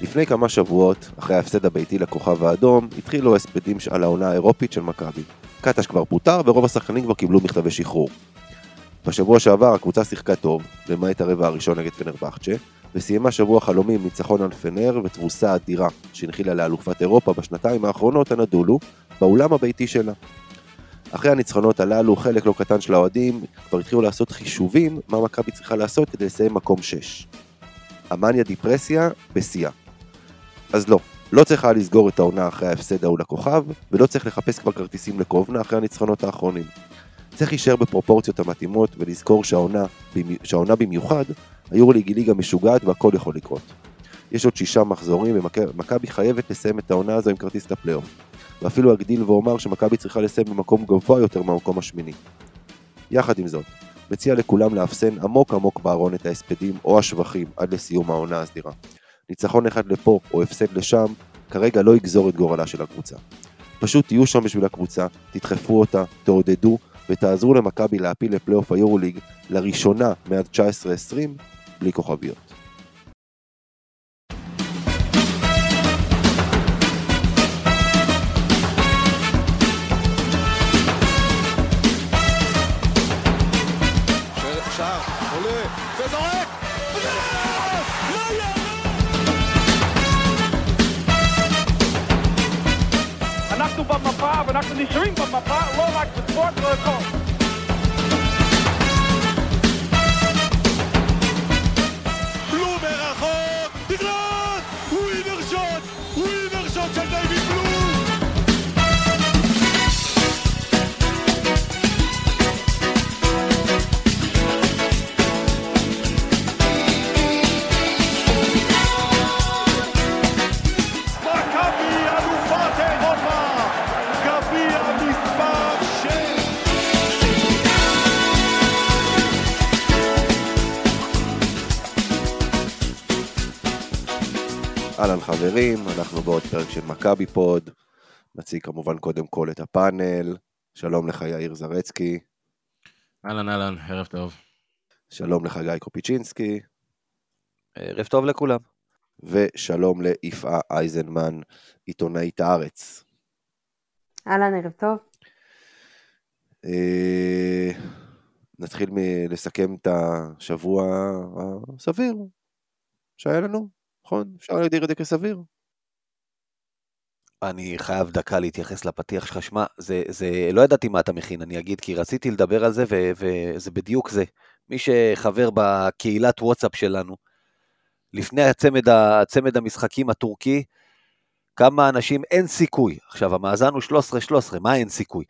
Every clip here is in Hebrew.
לפני כמה שבועות, אחרי ההפסד הביתי לכוכב האדום, התחילו הספדים על העונה האירופית של מכבי. קטש כבר פוטר ורוב השחקנים כבר קיבלו מכתבי שחרור. בשבוע שעבר הקבוצה שיחקה טוב, למעט הרבע הראשון נגד פנרבחצ'ה, וסיימה שבוע חלומי עם ניצחון על פנר ותבוסה אדירה שהנחילה לאלופת אירופה בשנתיים האחרונות הנדולו באולם הביתי שלה. אחרי הניצחונות הללו, חלק לא קטן של האוהדים כבר התחילו לעשות חישובים מה מכבי צריכה לעשות כדי לסיים מקום 6. המאניה דיפרסיה בשיאה. אז לא, לא צריכה לסגור את העונה אחרי ההפסד ההוא לכוכב, ולא צריך לחפש כבר כרטיסים לקובנה אחרי הניצחונות האחרונים. צריך להישאר בפרופורציות המתאימות ולזכור שהעונה, שהעונה במיוחד, היורוליג היא ליגה משוגעת והכל יכול לקרות. יש עוד שישה מחזורים ומכבי חייבת לסיים את העונה הזו עם כרטיס לפלייאוף. ואפילו אגדיל ואומר שמכבי צריכה לסיים במקום גבוה יותר מהמקום השמיני. יחד עם זאת, מציע לכולם לאפסן עמוק עמוק בארון את ההספדים או השבחים עד לסיום העונה הסדירה. ניצחון אחד לפה או הפסד לשם, כרגע לא יגזור את גורלה של הקבוצה. פשוט תהיו שם בשביל הקבוצה, תדחפו אותה, תעודדו ותעזרו למכבי להפיל לפלייאוף היורוליג לראשונה מאז 19-20 בלי כוכביות. אנחנו נשארים במפה, לא רק בספורט, לא הכל. אהלן חברים, אנחנו בעוד פרק של מכבי פוד. נציג כמובן קודם כל את הפאנל. שלום לך יאיר זרצקי. אהלן אהלן, ערב טוב. שלום לך גיא קופיצ'ינסקי. ערב טוב לכולם. ושלום ליפעה אייזנמן, עיתונאית הארץ. אהלן, ערב טוב. אה, נתחיל מלסכם את השבוע הסביר שהיה לנו. נכון? אפשר להגדיר את זה כסביר. אני חייב דקה להתייחס לפתיח שלך. שמע, זה, זה, לא ידעתי מה אתה מכין, אני אגיד, כי רציתי לדבר על זה, ו, וזה בדיוק זה. מי שחבר בקהילת וואטסאפ שלנו, לפני הצמד, הצמד המשחקים הטורקי, כמה אנשים, אין סיכוי. עכשיו, המאזן הוא 13-13, מה אין סיכוי?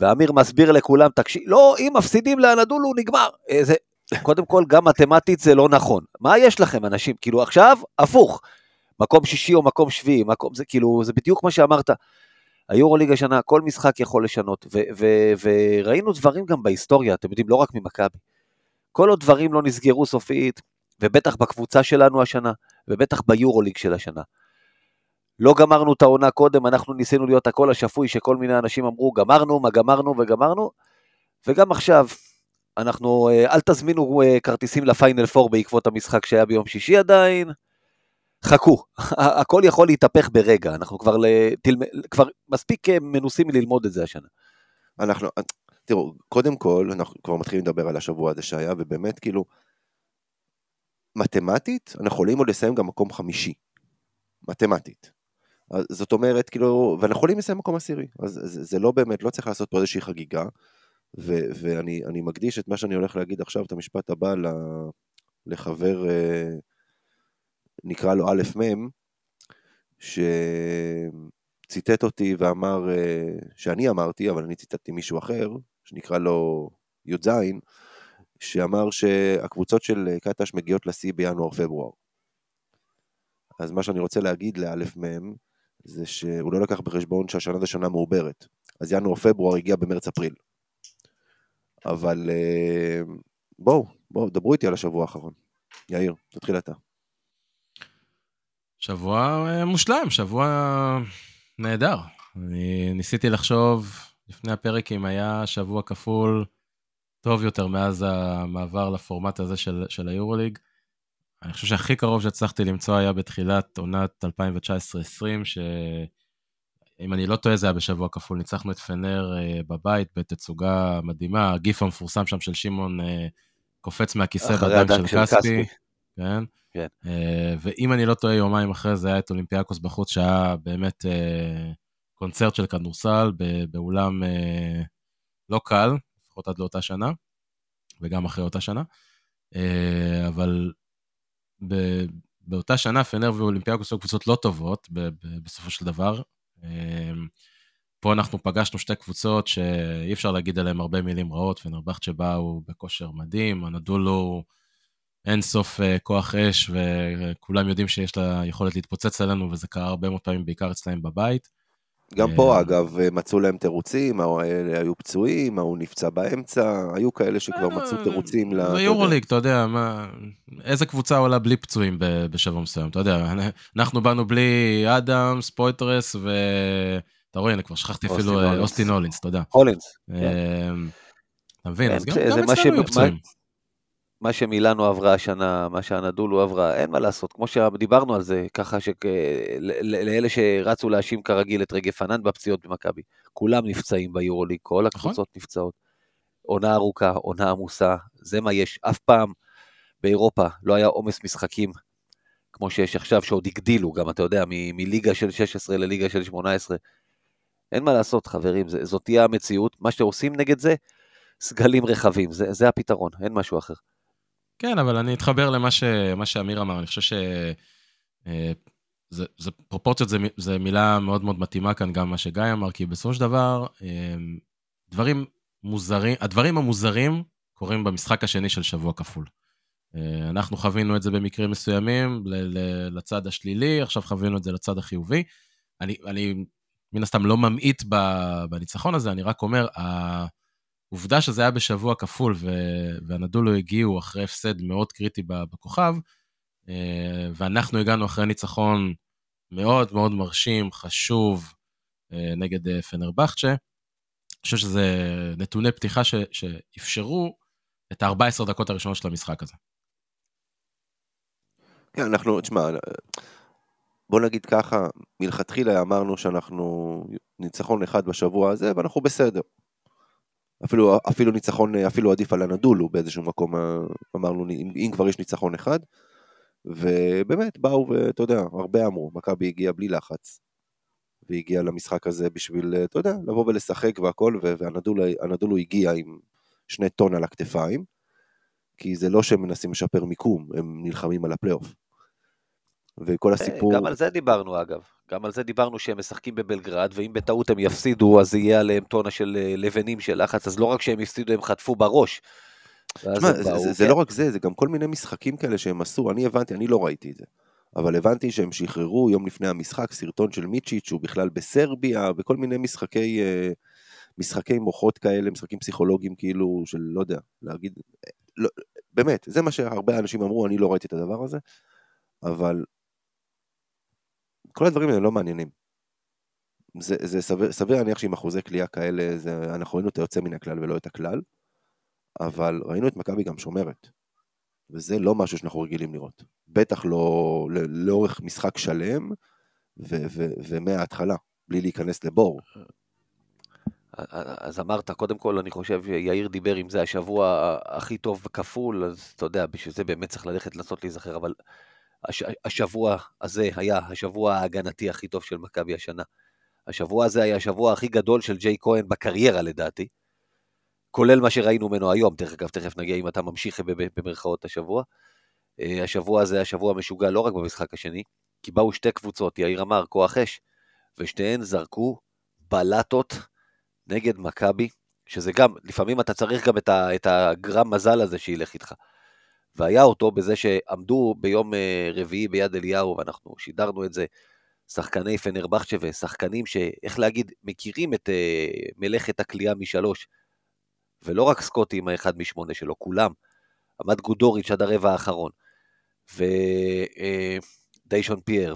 ואמיר מסביר לכולם, תקשיב, לא, אם מפסידים לאנדולו, נגמר. איזה, קודם כל, גם מתמטית זה לא נכון. מה יש לכם, אנשים? כאילו, עכשיו, הפוך. מקום שישי או מקום שביעי, מקום, זה כאילו, זה בדיוק מה שאמרת. היורוליג השנה, כל משחק יכול לשנות, וראינו דברים גם בהיסטוריה, אתם יודעים, לא רק ממכבי. כל עוד דברים לא נסגרו סופית, ובטח בקבוצה שלנו השנה, ובטח ביורוליג של השנה. לא גמרנו את העונה קודם, אנחנו ניסינו להיות הקול השפוי שכל מיני אנשים אמרו, גמרנו, מה גמרנו וגמרנו, וגם עכשיו, אנחנו, אה, אל תזמינו אה, כרטיסים לפיינל פור בעקבות המשחק שהיה ביום שישי עדיין. חכו, הכל יכול להתהפך ברגע, אנחנו כבר, לתלמ... כבר מספיק אה, מנוסים ללמוד את זה השנה. אנחנו, תראו, קודם כל, אנחנו כבר מתחילים לדבר על השבוע הזה שהיה, ובאמת, כאילו, מתמטית, אנחנו יכולים עוד לסיים גם מקום חמישי. מתמטית. זאת אומרת, כאילו, ואנחנו יכולים לסיים מקום עשירי. אז זה, זה לא באמת, לא צריך לעשות פה איזושהי חגיגה. ו- ואני מקדיש את מה שאני הולך להגיד עכשיו, את המשפט הבא, לחבר, אה, נקרא לו א' מ', שציטט אותי ואמר, אה, שאני אמרתי, אבל אני ציטטתי מישהו אחר, שנקרא לו י"ז, שאמר שהקבוצות של קטש מגיעות לשיא בינואר-פברואר. אז מה שאני רוצה להגיד לאלף מ' זה שהוא לא לקח בחשבון שהשנה זו שנה מעוברת. אז ינואר-פברואר הגיע במרץ-אפריל. אבל אה, בואו, בואו, דברו איתי על השבוע האחרון. יאיר, תתחיל אתה. שבוע אה, מושלם, שבוע נהדר. אני ניסיתי לחשוב לפני הפרק אם היה שבוע כפול טוב יותר מאז המעבר לפורמט הזה של, של היורוליג. אני חושב שהכי קרוב שהצלחתי למצוא היה בתחילת עונת 2019-2020, שאם אני לא טועה זה היה בשבוע כפול, ניצחנו את פנר אה, בבית בתצוגה מדהימה, הגיף המפורסם שם של שמעון אה, קופץ מהכיסא הדנק של של כספי. כן. כן. אה, ואם אני לא טועה, יומיים אחרי זה היה את אולימפיאקוס בחוץ, שהיה באמת קונצרט של כדורסל באולם לא קל, לפחות עד לאותה שנה, וגם אחרי אותה שנה. אבל באותה שנה פנר ואולימפיאקוס היו קבוצות לא טובות בסופו של דבר. אה, פה אנחנו פגשנו שתי קבוצות שאי אפשר להגיד עליהן הרבה מילים רעות, פנרבכצ'ה באו בכושר מדהים, הנדולו אין סוף אה, כוח אש, וכולם יודעים שיש לה יכולת להתפוצץ עלינו, וזה קרה הרבה מאוד פעמים, בעיקר אצלהם בבית. גם אה, פה, אגב, מצאו להם תירוצים, האלה היו פצועים, ההוא נפצע באמצע, היו כאלה שכבר מצאו תירוצים ל... אתה זה יודע. יורוליג, אתה יודע, מה... איזה קבוצה עולה בלי פצועים בשבוע מסוים, אתה יודע, אנחנו באנו בלי אדמס, פויטרס, ו... אתה רואה, הנה, כבר שכחתי אפילו אה, הולינס. אוסטין הולינס, תודה. הולינס. אה, אתה מבין, כן, אז גם זה- גם אצלנו היו פצועים. מה שמילאנו עברה השנה, מה שהנדולו עברה, אין מה לעשות, כמו שדיברנו על זה, ככה שלאלה שרצו להאשים כרגיל את רגב פנן בפציעות במכבי, כולם נפצעים ביורוליג, כל נכון. הקבוצות נפצעות. עונה ארוכה, עונה עמוסה, זה מה יש. אף פעם באירופה לא היה עומס משחקים כמו שיש עכשיו, שעוד הגדילו גם, אתה יודע, מ- מליגה של 16 לליגה של 18. אין מה לעשות, חברים, זה, זאת תהיה המציאות. מה שאתם עושים נגד זה, סגלים רחבים, זה, זה הפתרון, אין משהו אחר. כן, אבל אני אתחבר למה ש... שאמיר אמר, אני חושב ש... אה, זה, זה פרופורציות זה, זה מילה מאוד מאוד מתאימה כאן, גם מה שגיא אמר, כי בסופו של דבר, אה, דברים מוזרים, הדברים המוזרים קורים במשחק השני של שבוע כפול. אה, אנחנו חווינו את זה במקרים מסוימים לצד השלילי, עכשיו חווינו את זה לצד החיובי. אני, אני מן הסתם לא ממעיט בניצחון הזה, אני רק אומר, העובדה שזה היה בשבוע כפול והנדולו הגיעו אחרי הפסד מאוד קריטי בכוכב, אה, ואנחנו הגענו אחרי ניצחון מאוד מאוד מרשים, חשוב, אה, נגד אה, פנרבכצ'ה. אני חושב שזה נתוני פתיחה ש- שאפשרו את ה-14 דקות הראשונות של המשחק הזה. כן, אנחנו, תשמע, בוא נגיד ככה, מלכתחילה אמרנו שאנחנו ניצחון אחד בשבוע הזה, ואנחנו בסדר. אפילו, אפילו ניצחון, אפילו עדיף על הנדולו באיזשהו מקום, אה, אמרנו, אם, אם כבר יש ניצחון אחד. ובאמת, באו ואתה יודע, הרבה אמרו, מכבי הגיעה בלי לחץ. והגיעה למשחק הזה בשביל, אה, אתה יודע, לבוא ולשחק והכל, והנדולו הנדולו הגיע עם שני טון על הכתפיים. כי זה לא שהם מנסים לשפר מיקום, הם נלחמים על הפלייאוף. וכל הסיפור... גם על זה דיברנו אגב, גם על זה דיברנו שהם משחקים בבלגרד, ואם בטעות הם יפסידו, אז יהיה עליהם טונה של אה, לבנים של לחץ, אז לא רק שהם הפסידו, הם חטפו בראש. תשמע, זה, באו, זה, זה כן. לא רק זה, זה גם כל מיני משחקים כאלה שהם עשו, אני הבנתי, אני לא ראיתי את זה. אבל הבנתי שהם שחררו יום לפני המשחק סרטון של מיצ'יץ' שהוא בכלל בסרביה, וכל מיני משחקי, אה, משחקי מוחות כאלה, משחקים פסיכולוגיים כאילו, של לא יודע, להגיד, לא, באמת, זה מה שהרבה אנשים אמרו, אני לא ראיתי את הדבר הזה, אבל כל הדברים האלה לא מעניינים. זה, זה סביר, סביר להניח שעם אחוזי כליאה כאלה, זה, אנחנו ראינו את היוצא מן הכלל ולא את הכלל, אבל ראינו את מכבי גם שומרת. וזה לא משהו שאנחנו רגילים לראות. בטח לא ל- לאורך משחק שלם, ומההתחלה, בלי להיכנס לבור. אז אמרת, קודם כל, אני חושב שיאיר דיבר אם זה השבוע הכי טוב כפול, אז אתה יודע, בשביל זה באמת צריך ללכת לנסות להיזכר, אבל הש, השבוע הזה היה השבוע ההגנתי הכי טוב של מכבי השנה. השבוע הזה היה השבוע הכי גדול של ג'יי כהן בקריירה לדעתי, כולל מה שראינו ממנו היום, תכף, אגב, תכף נגיע אם אתה ממשיך במרכאות השבוע. אה, השבוע הזה היה שבוע משוגע לא רק במשחק השני, כי באו שתי קבוצות, יאיר אמר, כוח אש, ושתיהן זרקו בלטות נגד מכבי, שזה גם, לפעמים אתה צריך גם את, ה, את הגרם מזל הזה שילך איתך. והיה אותו בזה שעמדו ביום אה, רביעי ביד אליהו, ואנחנו שידרנו את זה, שחקני פנרבכצ'ה ושחקנים שאיך להגיד, מכירים את אה, מלאכת הכלייה משלוש, ולא רק סקוטי עם האחד משמונה שלו, כולם. עמד גודוריץ' עד הרבע האחרון, ודיישון פייר,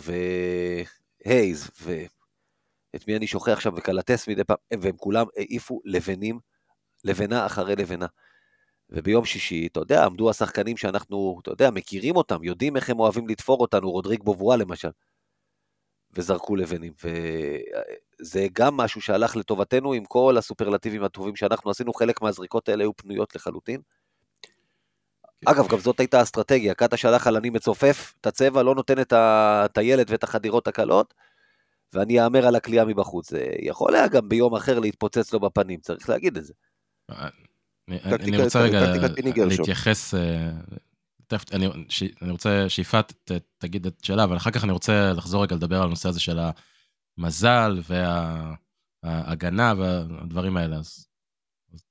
והייז, ואת מי אני שוכח עכשיו, וקלטס מדי פעם, והם כולם העיפו לבנים, לבנה אחרי לבנה. וביום שישי, אתה יודע, עמדו השחקנים שאנחנו, אתה יודע, מכירים אותם, יודעים איך הם אוהבים לתפור אותנו, רודריג בובואה למשל, וזרקו לבנים. וזה גם משהו שהלך לטובתנו עם כל הסופרלטיבים הטובים שאנחנו עשינו, חלק מהזריקות האלה היו פנויות לחלוטין. אגב, גם זאת הייתה אסטרטגיה, קאטה שלח על אני מצופף את הצבע, לא נותן את הטיילת ואת החדירות הקלות, ואני אאמר על הכלייה מבחוץ. זה יכול היה גם ביום אחר להתפוצץ לו בפנים, צריך להגיד את זה. אני רוצה רגע להתייחס, אה, אני רוצה שיפעת תגיד את שאלה, אבל אחר כך אני רוצה לחזור רגע לדבר על הנושא הזה של המזל וההגנה והדברים האלה, אז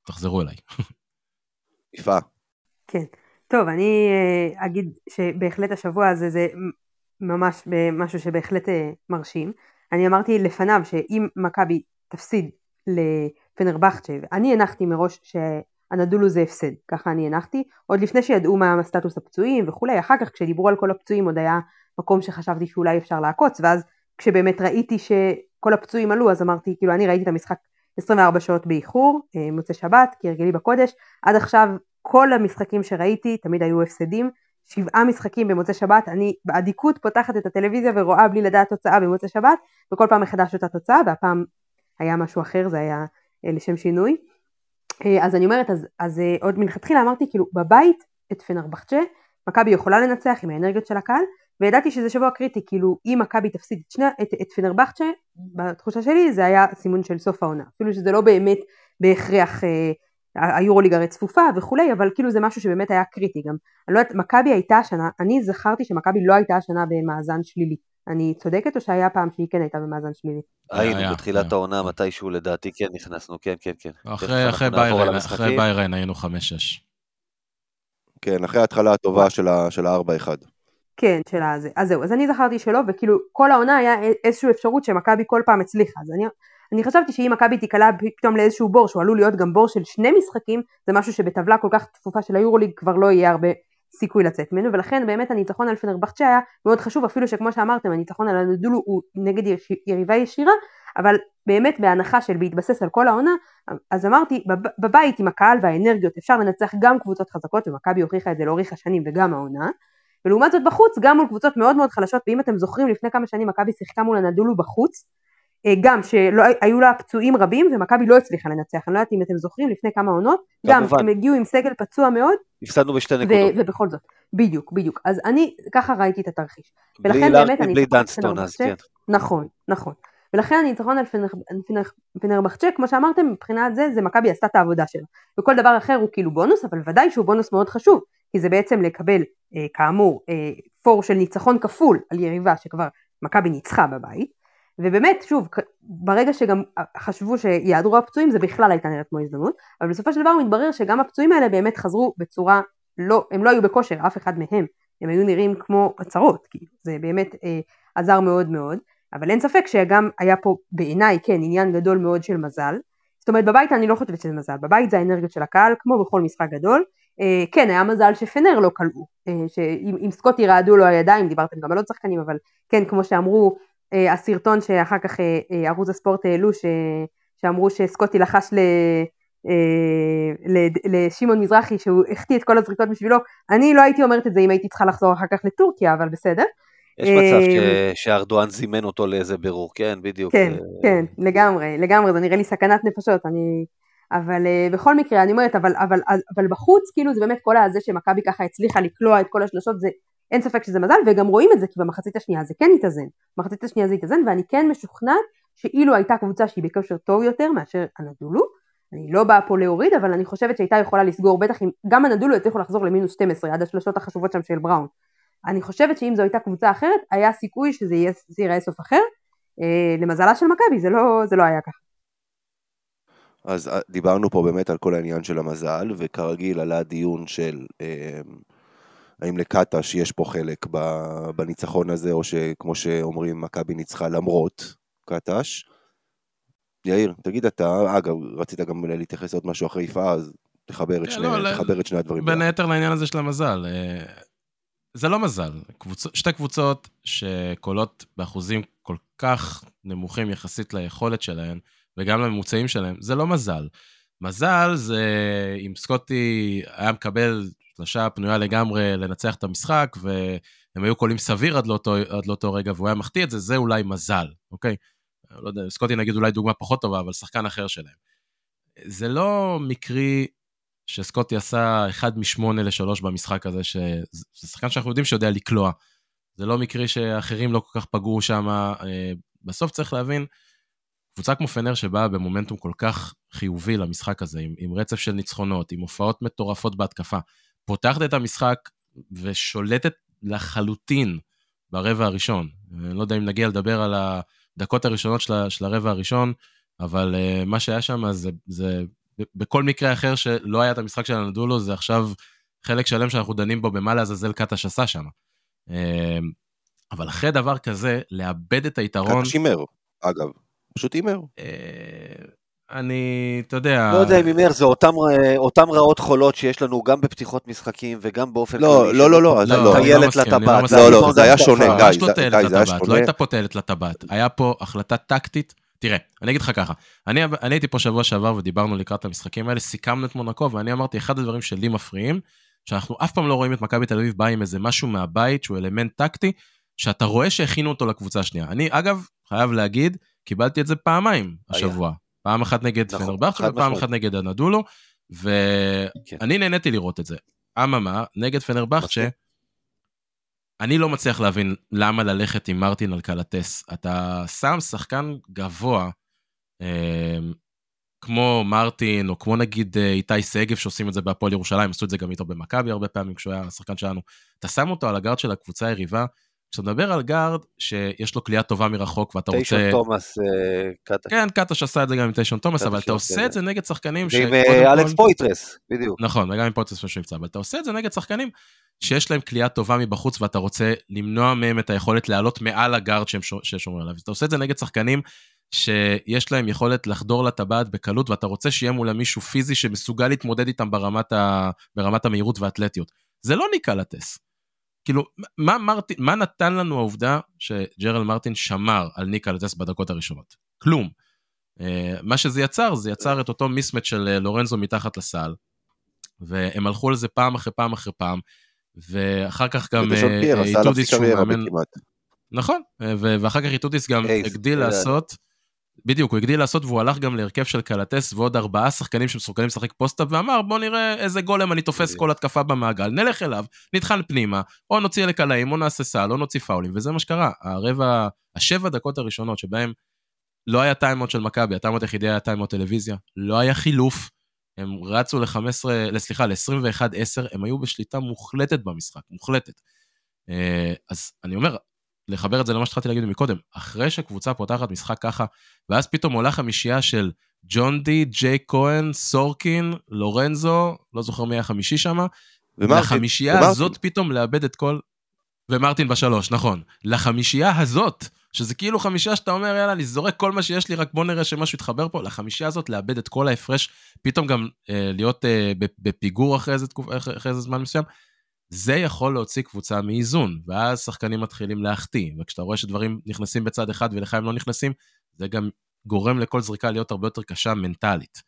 תחזרו אליי. יפה. כן. טוב, אני אה, אגיד שבהחלט השבוע הזה זה ממש משהו שבהחלט אה, מרשים. אני אמרתי לפניו שאם מכבי תפסיד לפנרבכצ'ה, אני הנחתי מראש שהנדולו זה הפסד, ככה אני הנחתי, עוד לפני שידעו מה סטטוס הפצועים וכולי, אחר כך כשדיברו על כל הפצועים עוד היה מקום שחשבתי שאולי אפשר לעקוץ, ואז כשבאמת ראיתי שכל הפצועים עלו, אז אמרתי, כאילו אני ראיתי את המשחק 24 שעות באיחור, אה, מוצאי שבת, כהרגלי בקודש, עד עכשיו כל המשחקים שראיתי תמיד היו הפסדים, שבעה משחקים במוצאי שבת, אני באדיקות פותחת את הטלוויזיה ורואה בלי לדעת תוצאה במוצאי שבת, וכל פעם מחדש אותה תוצאה, והפעם היה משהו אחר, זה היה אה, לשם שינוי. אה, אז אני אומרת, אז, אז אה, עוד מלכתחילה אמרתי, כאילו, בבית את פנרבחצ'ה, מכבי יכולה לנצח עם האנרגיות של הקהל, וידעתי שזה שבוע קריטי, כאילו, אם מכבי תפסיד את, את, את פנרבחצ'ה, בתחושה שלי זה היה סימון של סוף העונה, אפילו שזה לא באמת בהכרח אה, היורוליג הרי צפופה וכולי, אבל כאילו זה משהו שבאמת היה קריטי גם. אני לא יודעת, מכבי הייתה השנה, אני זכרתי שמכבי לא הייתה השנה במאזן שלילי. אני צודקת או שהיה פעם שהיא כן הייתה במאזן שלילי? היינו בתחילת העונה מתישהו לדעתי כן נכנסנו, כן כן כן. אחרי ביירן היינו 5-6. כן, אחרי ההתחלה הטובה של ה-4-1. כן, של הזה. אז זהו, אז אני זכרתי שלא, וכאילו כל העונה היה איזושהי אפשרות שמכבי כל פעם הצליחה. אז אני אני חשבתי שאם מכבי תיקלע פתאום לאיזשהו בור שהוא עלול להיות גם בור של שני משחקים זה משהו שבטבלה כל כך צפופה של היורוליג כבר לא יהיה הרבה סיכוי לצאת ממנו ולכן באמת הניצחון על פנרבכצ'ה היה מאוד חשוב אפילו שכמו שאמרתם הניצחון על הנדולו הוא נגד יריבה ישירה אבל באמת בהנחה של בהתבסס על כל העונה אז אמרתי בבית עם הקהל והאנרגיות אפשר לנצח גם קבוצות חזקות ומכבי הוכיחה את זה לאורך השנים וגם העונה ולעומת זאת בחוץ גם מול קבוצות מאוד מאוד חלשות ואם אתם זוכרים לפני כמה שנים מכבי שיחקה מול הנדולו בחוץ גם שהיו לה פצועים רבים ומכבי לא הצליחה לנצח, אני לא יודעת אם אתם זוכרים לפני כמה עונות, גם הם הגיעו עם סגל פצוע מאוד, הפסדנו בשתי נקודות, ובכל זאת, בדיוק, בדיוק, אז אני ככה ראיתי את התרחיש, ולכן באמת אני, בלי דנסטון אז כן, נכון, נכון, ולכן הניצחון על פנרבחצ'ה, כמו שאמרתם, מבחינת זה, זה מכבי עשתה את העבודה שלה, וכל דבר אחר הוא כאילו בונוס, אבל ודאי שהוא בונוס מאוד חשוב, כי זה בעצם לקבל, אה, כאמור, אה, פור של ניצחון כפול על יריבה שכבר מכבי ניצחה בבית, ובאמת, שוב, ברגע שגם חשבו שיעדרו הפצועים זה בכלל הייתה נראית כמו הזדמנות, אבל בסופו של דבר מתברר שגם הפצועים האלה באמת חזרו בצורה, לא, הם לא היו בכושר, אף אחד מהם, הם היו נראים כמו הצהרות, כאילו, זה באמת אה, עזר מאוד מאוד, אבל אין ספק שגם היה פה בעיניי, כן, עניין גדול מאוד של מזל, זאת אומרת בבית אני לא חושבת שזה מזל, בבית זה האנרגיות של הקהל, כמו בכל משחק גדול, אה, כן, היה מזל שפנר לא כלאו, אה, שאם סקוטי רעדו לו הידיים, דיברתם גם על עוד שחקנים, אבל כן, כמו שאמרו, אה, הסרטון שאחר כך אה, אה, ערוץ הספורט העלו, ש... שאמרו שסקוטי לחש ל... לשמעון מזרחי שהוא החטיא את כל הזריקות בשבילו, אני לא הייתי אומרת את זה אם הייתי צריכה לחזור אחר כך לטורקיה, אבל בסדר. יש מצב ש... שארדואן זימן אותו לאיזה בירור, כן, בדיוק. כן, כן, לגמרי, לגמרי, זה נראה לי סכנת נפשות, אני... אבל בכל מקרה, אני אומרת, אבל, אבל, אבל בחוץ, כאילו זה באמת כל הזה שמכבי ככה הצליחה לקלוע את כל השלושות, זה אין ספק שזה מזל, וגם רואים את זה, כי במחצית השנייה זה כן התאזן. במחצית השנייה זה התאזן, ואני כן משוכנעת שאילו הייתה קבוצה שהיא בכושר טוב יותר מאשר הנדולו, אני לא באה פה להוריד, אבל אני חושבת שהייתה יכולה לסגור, בטח אם גם הנדולו יצליחו לחזור למינוס 12 עד השלושות החשובות שם של בראון. אני חושבת שאם זו הייתה קבוצה אחרת, היה סיכוי שזה ייראה סוף אחר. אה, למזלה של מכבי זה לא, זה לא היה ככה. אז אה, דיברנו פה באמת על כל העניין של המזל, וכרגיל עלה דיון של אה, האם לקטש יש פה חלק בניצחון הזה, או שכמו שאומרים, מכבי ניצחה למרות קטש. יאיר, תגיד אתה, אגב, רצית גם להתייחס לעוד משהו אחרי יפעה, אז תחבר את, כן, שני, לא, תחבר את שני הדברים. בין היתר לעניין הזה של המזל. אה, זה לא מזל. קבוצ... שתי קבוצות שקולות באחוזים כל כך נמוכים יחסית ליכולת שלהן, וגם לממוצעים שלהן, זה לא מזל. מזל זה אם סקוטי היה מקבל שלושה פנויה לגמרי לנצח את המשחק, והם היו קולים סביר עד לאותו, עד לאותו רגע, והוא היה מחטיא את זה, זה אולי מזל, אוקיי? לא יודע, סקוטי נגיד אולי דוגמה פחות טובה, אבל שחקן אחר שלהם. זה לא מקרי שסקוטי עשה 1 מ-8 ל-3 במשחק הזה, שזה שחקן שאנחנו יודעים שיודע לקלוע. זה לא מקרי שאחרים לא כל כך פגעו שם. אה, בסוף צריך להבין, קבוצה כמו פנר שבאה במומנטום כל כך חיובי למשחק הזה, עם, עם רצף של ניצחונות, עם הופעות מטורפות בהתקפה, פותחת את המשחק ושולטת לחלוטין ברבע הראשון. אני לא יודע אם נגיע לדבר על הדקות הראשונות של, של הרבע הראשון, אבל uh, מה שהיה שם זה, זה בכל מקרה אחר שלא היה את המשחק של הנדולו, זה עכשיו חלק שלם שאנחנו דנים בו במה לעזאזל קטש עשה שם. Uh, אבל אחרי דבר כזה, לאבד את היתרון... קטש הימר, אגב. פשוט הימר. Uh, אני, אתה יודע... לא יודע אם הימר, זה אותם, אותם רעות חולות שיש לנו גם בפתיחות משחקים וגם באופן לא. לא, לא, לא, לא, לא, טיילת לטבעת. לא, לא, זה היה שונה, גיא, זה היה שונה. לא הייתה פה טיילת לטבעת, היה פה החלטה טקטית. תראה, אני אגיד לך ככה, אני, אני הייתי פה שבוע שעבר ודיברנו לקראת המשחקים האלה, סיכמנו את מונקו, ואני אמרתי, אחד הדברים שלי מפריעים, שאנחנו אף פעם לא רואים את מכבי תל אביב באה עם איזה משהו מהבית שהוא אלמנט טקטי, שאתה רואה שהכינו אותו לקבוצה השנייה. אני, אגב, חייב להגיד, קיבלתי את זה פעמיים השבוע. פעם אחת נגד נכון, פנרבכט ופעם אחת נגד הנדולו, ואני כן. נהניתי לראות את זה. אממה, נגד פנרבכצ'ה, אני לא מצליח להבין למה ללכת עם מרטין על קלטס. אתה שם שחקן גבוה, אה, כמו מרטין, או כמו נגיד אה, איתי שגב שעושים את זה בהפועל ירושלים, עשו את זה גם איתו במכבי הרבה פעמים כשהוא היה השחקן שלנו. אתה שם אותו על הגארד של הקבוצה היריבה, כשאתה מדבר על גארד שיש לו קליעה טובה מרחוק ואתה רוצה... דשון תומאס, אה, קטש. כן, קטש עשה את זה גם עם דשון תומאס, אבל אתה עושה את זה נגד שחקנים ש... ועם אה, אלכס פויטרס, בדיוק. נכון, וגם עם פויטרס שהוא נפצע, אבל אתה עושה את זה נגד שחקנים שיש להם קליעה טובה מבחוץ ואתה רוצה למנוע מהם את היכולת לעלות מעל הגארד שהם שומרים עליו. אתה עושה את זה נגד שחקנים שיש להם יכולת לחדור לטבעת בקלות ואתה רוצה שיהיה מולה מישהו פיזי שמסוגל להתמודד איתם ברמת, ה... ברמת המהירות והאתלטיות. זה לא ניקה לטס. כאילו, מה, מרטין, מה נתן לנו העובדה שג'רל מרטין שמר על ניקה לטס בדקות הראשונות? כלום. Uh, מה שזה יצר, זה יצר את אותו מיסמט של uh, לורנזו מתחת לסל, והם הלכו על זה פעם אחרי פעם אחרי פעם, ואחר כך גם איטודיס שהוא מאמן... נכון, ואחר כך איטודיס גם הגדיל לעשות... בדיוק, הוא הגדיל לעשות והוא הלך גם להרכב של קלאתיס ועוד ארבעה שחקנים שמסוגלים לשחק post-up ואמר בוא נראה איזה גולם אני תופס כל התקפה במעגל, נלך אליו, נטחן פנימה, או נוציא לקלעים, או נעשה סל, או נוציא פאולים, וזה מה שקרה. הרבע, השבע דקות הראשונות שבהם לא היה timeout של מכבי, ה timeout היחידי היה timeout טלוויזיה, לא היה חילוף, הם רצו ל-15, סליחה, ל-21-10, הם היו בשליטה מוחלטת במשחק, מוחלטת. אה, אז אני אומר, לחבר את זה למה שהתחלתי להגיד מקודם, אחרי שקבוצה פותחת משחק ככה, ואז פתאום עולה חמישייה של ג'ון די, ג'יי כהן, סורקין, לורנזו, לא זוכר מי החמישי שם, לחמישייה הזאת פתאום לאבד את כל... ומרטין בשלוש, נכון. לחמישייה הזאת, שזה כאילו חמישייה שאתה אומר, יאללה, אני זורק כל מה שיש לי, רק בוא נראה שמשהו יתחבר פה, לחמישייה הזאת לאבד את כל ההפרש, פתאום גם אה, להיות אה, בפיגור אחרי איזה, תקופ... אחרי איזה זמן מסוים, זה יכול להוציא קבוצה מאיזון, ואז שחקנים מתחילים להחטיא, וכשאתה רואה שדברים נכנסים בצד אחד ולך הם לא נכנסים, זה גם גורם לכל זריקה להיות הרבה יותר קשה מנטלית.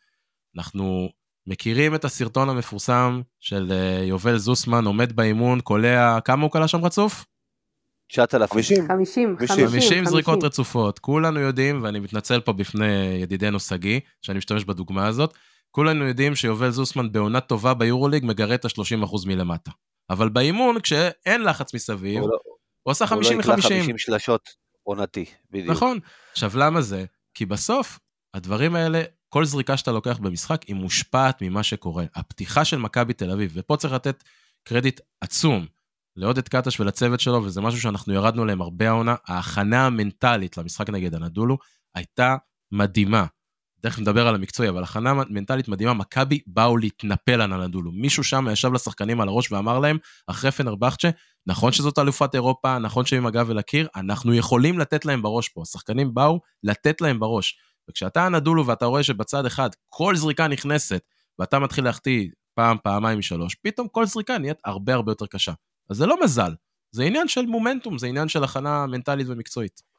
אנחנו מכירים את הסרטון המפורסם של אה, יובל זוסמן עומד באימון, קולע, כמה הוא קלע שם רצוף? 9,000. 50, 50, 50 זריקות רצופות. כולנו יודעים, ואני מתנצל פה בפני ידידנו שגיא, שאני משתמש בדוגמה הזאת, כולנו יודעים שיובל זוסמן בעונה טובה ביורוליג מגרה את ה-30% מלמטה. אבל באימון, כשאין לחץ מסביב, הוא, לא, הוא עשה 50 מ-50. הוא לא יקלע 50 שלשות עונתי, בדיוק. נכון. עכשיו, למה זה? כי בסוף, הדברים האלה, כל זריקה שאתה לוקח במשחק, היא מושפעת ממה שקורה. הפתיחה של מכבי תל אביב, ופה צריך לתת קרדיט עצום לעודד קטש ולצוות שלו, וזה משהו שאנחנו ירדנו להם הרבה העונה, ההכנה המנטלית למשחק נגד הנדולו הייתה מדהימה. תכף נדבר על המקצועי, אבל הכנה מנטלית מדהימה, מכבי באו להתנפל על הנדולו. מישהו שם ישב לשחקנים על הראש ואמר להם, אחרי פנרבכצ'ה, נכון שזאת אלופת אירופה, נכון שהם עם הגב אל הקיר, אנחנו יכולים לתת להם בראש פה. השחקנים באו לתת להם בראש. וכשאתה הנדולו ואתה רואה שבצד אחד כל זריקה נכנסת, ואתה מתחיל להחטיא פעם, פעמיים משלוש, פתאום כל זריקה נהיית הרבה הרבה יותר קשה. אז זה לא מזל, זה עניין של מומנטום, זה עניין של הכנה מנטלית ומקצועית.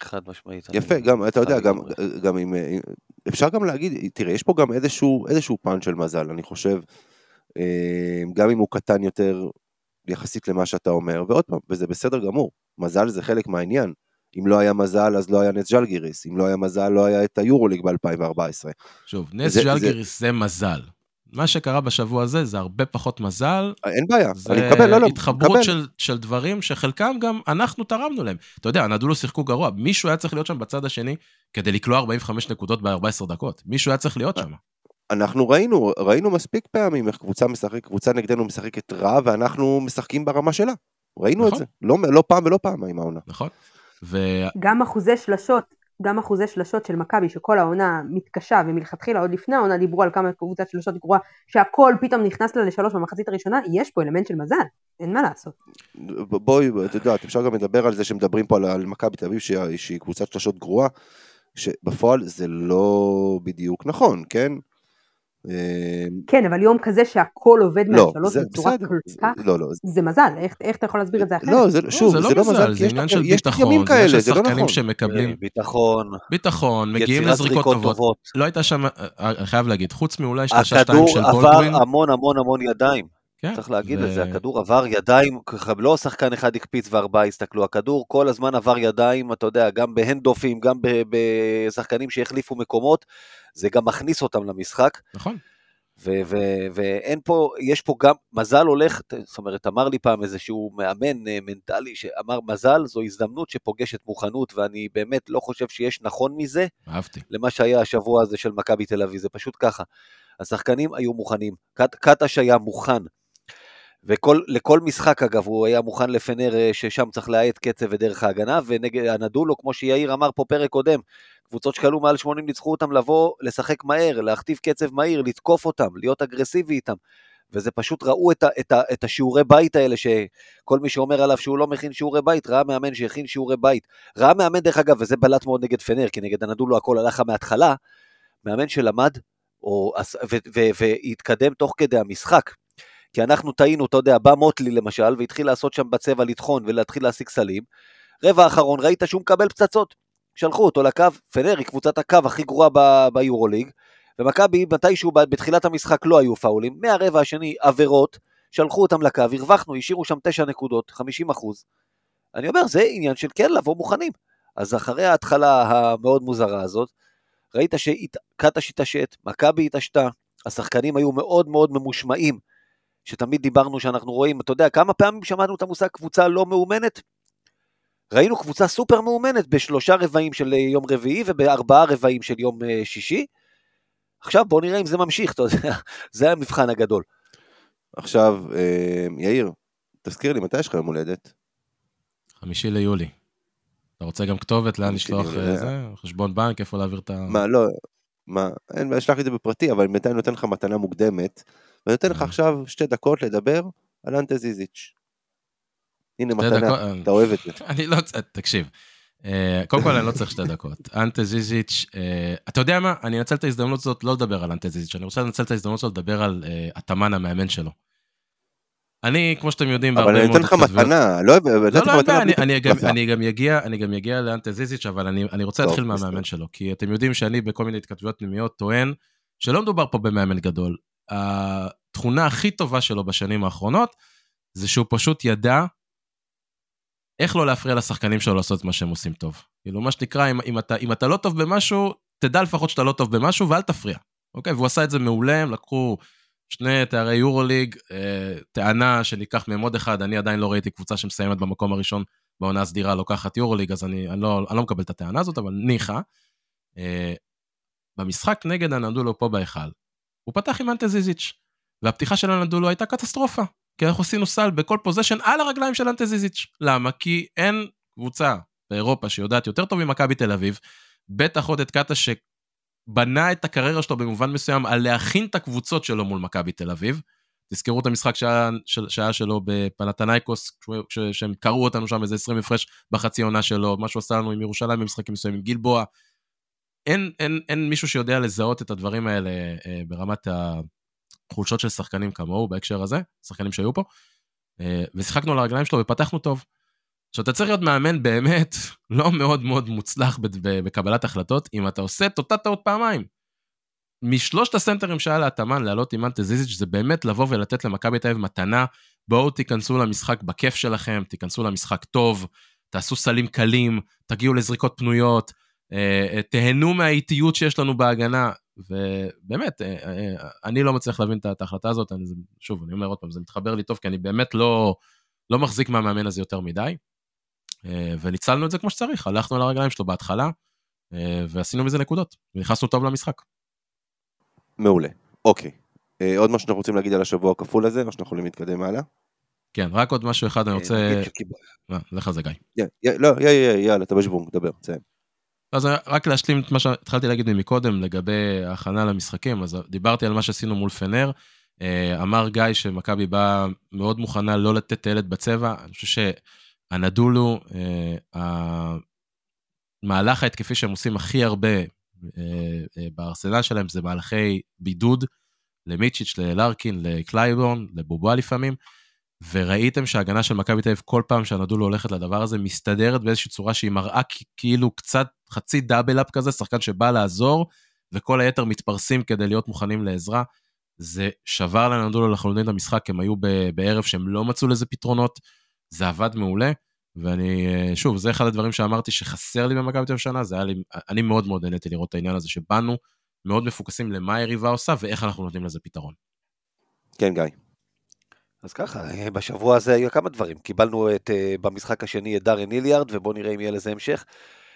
חד משמעית. יפה, אני- גם, אתה יודע, גם. גם אם, אם- אפשר גם להגיד, תראה, יש פה גם איזשהו, איזשהו פן של מזל, אני חושב, אה, גם אם הוא קטן יותר יחסית למה שאתה אומר, ועוד פעם, וזה בסדר גמור, מזל זה חלק מהעניין. אם לא היה מזל, אז לא היה נס ג'לגיריס, אם לא היה מזל, לא היה את היורוליג ב-2014. שוב, נס זה- ג'לגיריס זה מזל. מה שקרה בשבוע הזה זה הרבה פחות מזל, אין בעיה, זה אני מקבל, לא, לא, התחברות מקבל. של, של דברים שחלקם גם אנחנו תרמנו להם. אתה יודע, הנדולו שיחקו גרוע, מישהו היה צריך להיות שם בצד השני כדי לקלוע 45 נקודות ב-14 דקות. מישהו היה צריך להיות שם. אנחנו ראינו, ראינו מספיק פעמים איך קבוצה משחקת, קבוצה נגדנו משחקת רע, ואנחנו משחקים ברמה שלה. ראינו את נכון. זה, לא, לא פעם ולא פעמיים העונה. נכון? ו... גם אחוזי שלשות, גם אחוזי שלשות של מכבי שכל העונה מתקשה ומלכתחילה עוד לפני העונה דיברו על כמה קבוצת שלשות גרועה שהכל פתאום נכנס לה לשלוש במחצית הראשונה, יש פה אלמנט של מזל, אין מה לעשות. בואי, את יודעת, אפשר גם לדבר על זה שמדברים פה על, על מכבי תל אביב שהיא, שהיא קבוצת שלשות גרועה, שבפועל זה לא בדיוק נכון, כן? אה, כן, אבל יום כזה שהכל עובד לא, מהשלוש זה בצורה בסדר, כל זה- כך, לא, לא, זה מזל, איך, איך אתה יכול להסביר את זה אחרת? לא, זה, שוב, זה זה לא לא מזל, מזל, זה עניין של יש ביטחון, ימים זה עניין כאלה, של זה לא נכון. שמקבלים ביטחון, ביטחון, מגיעים לזריקות זריקות טובות. טובות. לא הייתה שם, אני חייב להגיד, חוץ מאולי שלושה שתיים הכדור של עבר בולדווין, המון המון המון ידיים, כן, צריך להגיד ו- את זה, הכדור עבר ידיים, לא שחקן אחד הקפיץ וארבעה הסתכלו, הכדור כל הזמן עבר ידיים, אתה יודע, גם בהנדופים, גם בשחקנים שהחליפו מקומות, זה גם מכניס אותם למשחק. נכון, ו- ו- ואין פה, יש פה גם, מזל הולך, זאת אומרת, אמר לי פעם איזשהו מאמן אה, מנטלי שאמר, מזל זו הזדמנות שפוגשת מוכנות, ואני באמת לא חושב שיש נכון מזה אהבתי. למה שהיה השבוע הזה של מכבי תל אביב, זה פשוט ככה. השחקנים היו מוכנים, קט- קטש היה מוכן, ולכל משחק אגב, הוא היה מוכן לפנר אה, ששם צריך להאט קצב ודרך ההגנה, ונגד הנדולו, כמו שיאיר אמר פה פרק קודם, קבוצות שקלו מעל 80 ניצחו אותם לבוא, לשחק מהר, להכתיב קצב מהיר, לתקוף אותם, להיות אגרסיבי איתם. וזה פשוט ראו את, ה, את, ה, את השיעורי בית האלה, שכל מי שאומר עליו שהוא לא מכין שיעורי בית, ראה מאמן שהכין שיעורי בית. ראה מאמן, דרך אגב, וזה בלט מאוד נגד פנר, כי נגד הנדולו הכל הלך לך מההתחלה, מאמן שלמד, או, ו, ו, והתקדם תוך כדי המשחק. כי אנחנו טעינו, אתה יודע, בא מוטלי למשל, והתחיל לעשות שם בצבע לטחון ולהתחיל להשיג סלים. רבע האחרון, ראית שהוא מקבל פצצות. שלחו אותו לקו, פנר היא קבוצת הקו הכי גרועה ביורוליג, ומכבי מתישהו בתחילת המשחק לא היו פאולים, מהרבע השני עבירות, שלחו אותם לקו, הרווחנו, השאירו שם 9 נקודות, 50 אחוז. אני אומר, זה עניין של כן לבוא מוכנים. אז אחרי ההתחלה המאוד מוזרה הזאת, ראית שקטש התעשת, מכבי התעשתה, השחקנים היו מאוד מאוד ממושמעים, שתמיד דיברנו שאנחנו רואים, אתה יודע, כמה פעמים שמענו את המושג קבוצה לא מאומנת? ראינו קבוצה סופר מאומנת בשלושה רבעים של אה, יום רביעי ובארבעה רבעים של יום אה, שישי. עכשיו בוא נראה אם זה ממשיך, אתה יודע, זה המבחן הגדול. עכשיו, אה, יאיר, תזכיר לי, מתי יש לך יום הולדת? חמישי ליולי. אתה רוצה גם כתובת לאן לשלוח זה? חשבון בנק, איפה להעביר את ה... מה, לא, מה, אין אשלח לי את זה בפרטי, אבל בינתיים אני נותן לך מתנה מוקדמת, ואני נותן לך אה. עכשיו שתי דקות לדבר על אנטה זיזיץ'. הנה מתנה, אה, אתה אוהב את זה. אני לא, תקשיב. אה, קודם כל, אני לא צריך שתי דקות. אנטה זיזיץ', אתה יודע מה? אני אנצל את ההזדמנות הזאת לא לדבר על אנטה זיזיץ', אני רוצה לנצל את ההזדמנות הזאת לדבר על התאמן המאמן שלו. אני, כמו שאתם יודעים, אבל אני נותן לך מתנה, לא לא, לא, אני, גם, יגיע לאנטה זיזיץ', אבל אני, רוצה להתחיל. מהמאמן שלו, כי אתם יודעים שאני בכל מיני התכתבויות פנימיות טוען שלא מדובר פה במאמן גדול. התכונה הכי טובה שלו בשנים האחרונות, זה שהוא פשוט ידע איך לא להפריע לשחקנים שלו לעשות את מה שהם עושים טוב. כאילו, מה שנקרא, אם, אם, אתה, אם אתה לא טוב במשהו, תדע לפחות שאתה לא טוב במשהו ואל תפריע. אוקיי? והוא עשה את זה מעולה, הם לקחו שני תארי יורוליג, אה, טענה שניקח מהם עוד אחד, אני עדיין לא ראיתי קבוצה שמסיימת במקום הראשון בעונה הסדירה לוקחת יורוליג, אז אני, אני, לא, אני לא מקבל את הטענה הזאת, אבל ניחא. אה, במשחק נגד הנדולו פה בהיכל, הוא פתח עם אנטה זיזיץ', והפתיחה של הנדולו הייתה קטסטרופה, כי אנחנו עשינו סל בכל פוזיישן על הרגליים של אנטה זיזיץ'. למה? כי אין קבוצה באירופה שיודעת יותר טוב ממכבי תל אביב, בטח עוד את קאטה שבנה את הקריירה שלו במובן מסוים על להכין את הקבוצות שלו מול מכבי תל אביב. תזכרו את המשחק שהיה, שהיה שלו בפנתנייקוס, שהם קראו אותנו שם איזה 20 הפרש בחצי עונה שלו, מה שהוא עשה לנו עם ירושלים במשחקים מסוימים, גלבוע. אין, אין, אין מישהו שיודע לזהות את הדברים האלה אה, ברמת החולשות של שחקנים כמוהו בהקשר הזה, שחקנים שהיו פה. אה, ושיחקנו על הרגליים שלו ופתחנו טוב. עכשיו, אתה צריך להיות מאמן באמת לא מאוד מאוד מוצלח בקבלת החלטות, אם אתה עושה את אותה טעות פעמיים. משלושת הסנטרים שהיה להתאמן לעלות עם אנטזיזיץ' זה באמת לבוא ולתת למכבי תל אביב מתנה, בואו תיכנסו למשחק בכיף שלכם, תיכנסו למשחק טוב, תעשו סלים קלים, תגיעו לזריקות פנויות, תהנו מהאיטיות שיש לנו בהגנה, ובאמת, אה, אני לא מצליח להבין את ההחלטה הזאת, אני, שוב, אני אומר עוד פעם, זה מתחבר לי טוב, כי אני באמת לא, לא מחזיק מהמאמן הזה יותר מדי, וניצלנו את זה כמו שצריך, הלכנו על הרגליים שלו בהתחלה, ועשינו מזה נקודות, ונכנסנו טוב למשחק. מעולה, אוקיי. עוד משהו שאנחנו רוצים להגיד על השבוע הכפול הזה, או שאנחנו יכולים להתקדם הלאה? כן, רק עוד משהו אחד אני רוצה... לך זה גיא. לא, יאללה, אתה בשוונג, דבר, תסיים. אז רק להשלים את מה שהתחלתי להגיד מקודם לגבי ההכנה למשחקים, אז דיברתי על מה שעשינו מול פנר. אה, אמר גיא שמכבי באה מאוד מוכנה לא לתת את הילד בצבע, אני חושב שהנדולו, אה, המהלך ההתקפי שהם עושים הכי הרבה אה, בארסנל שלהם זה מהלכי בידוד למיצ'יץ', ללארקין, לקלייבורן, לבובואה לפעמים. וראיתם שההגנה של מכבי תל אביב כל פעם שאנאדולו הולכת לדבר הזה מסתדרת באיזושהי צורה שהיא מראה כאילו קצת חצי double up כזה, שחקן שבא לעזור, וכל היתר מתפרסים כדי להיות מוכנים לעזרה. זה שבר לאנאדולו לחלוטין את המשחק, הם היו בערב שהם לא מצאו לזה פתרונות, זה עבד מעולה, ואני, שוב, זה אחד הדברים שאמרתי שחסר לי במכבי תל אביב שנה, זה היה לי, אני מאוד מאוד נהניתי לראות את העניין הזה שבאנו מאוד מפוקסים למה היריבה עושה ואיך אנחנו נותנים לזה פתרון. כן, גיא. אז ככה, אה, בשבוע הזה היו כמה דברים. קיבלנו את, אה, במשחק השני את דארן איליארד, ובואו נראה אם יהיה לזה המשך.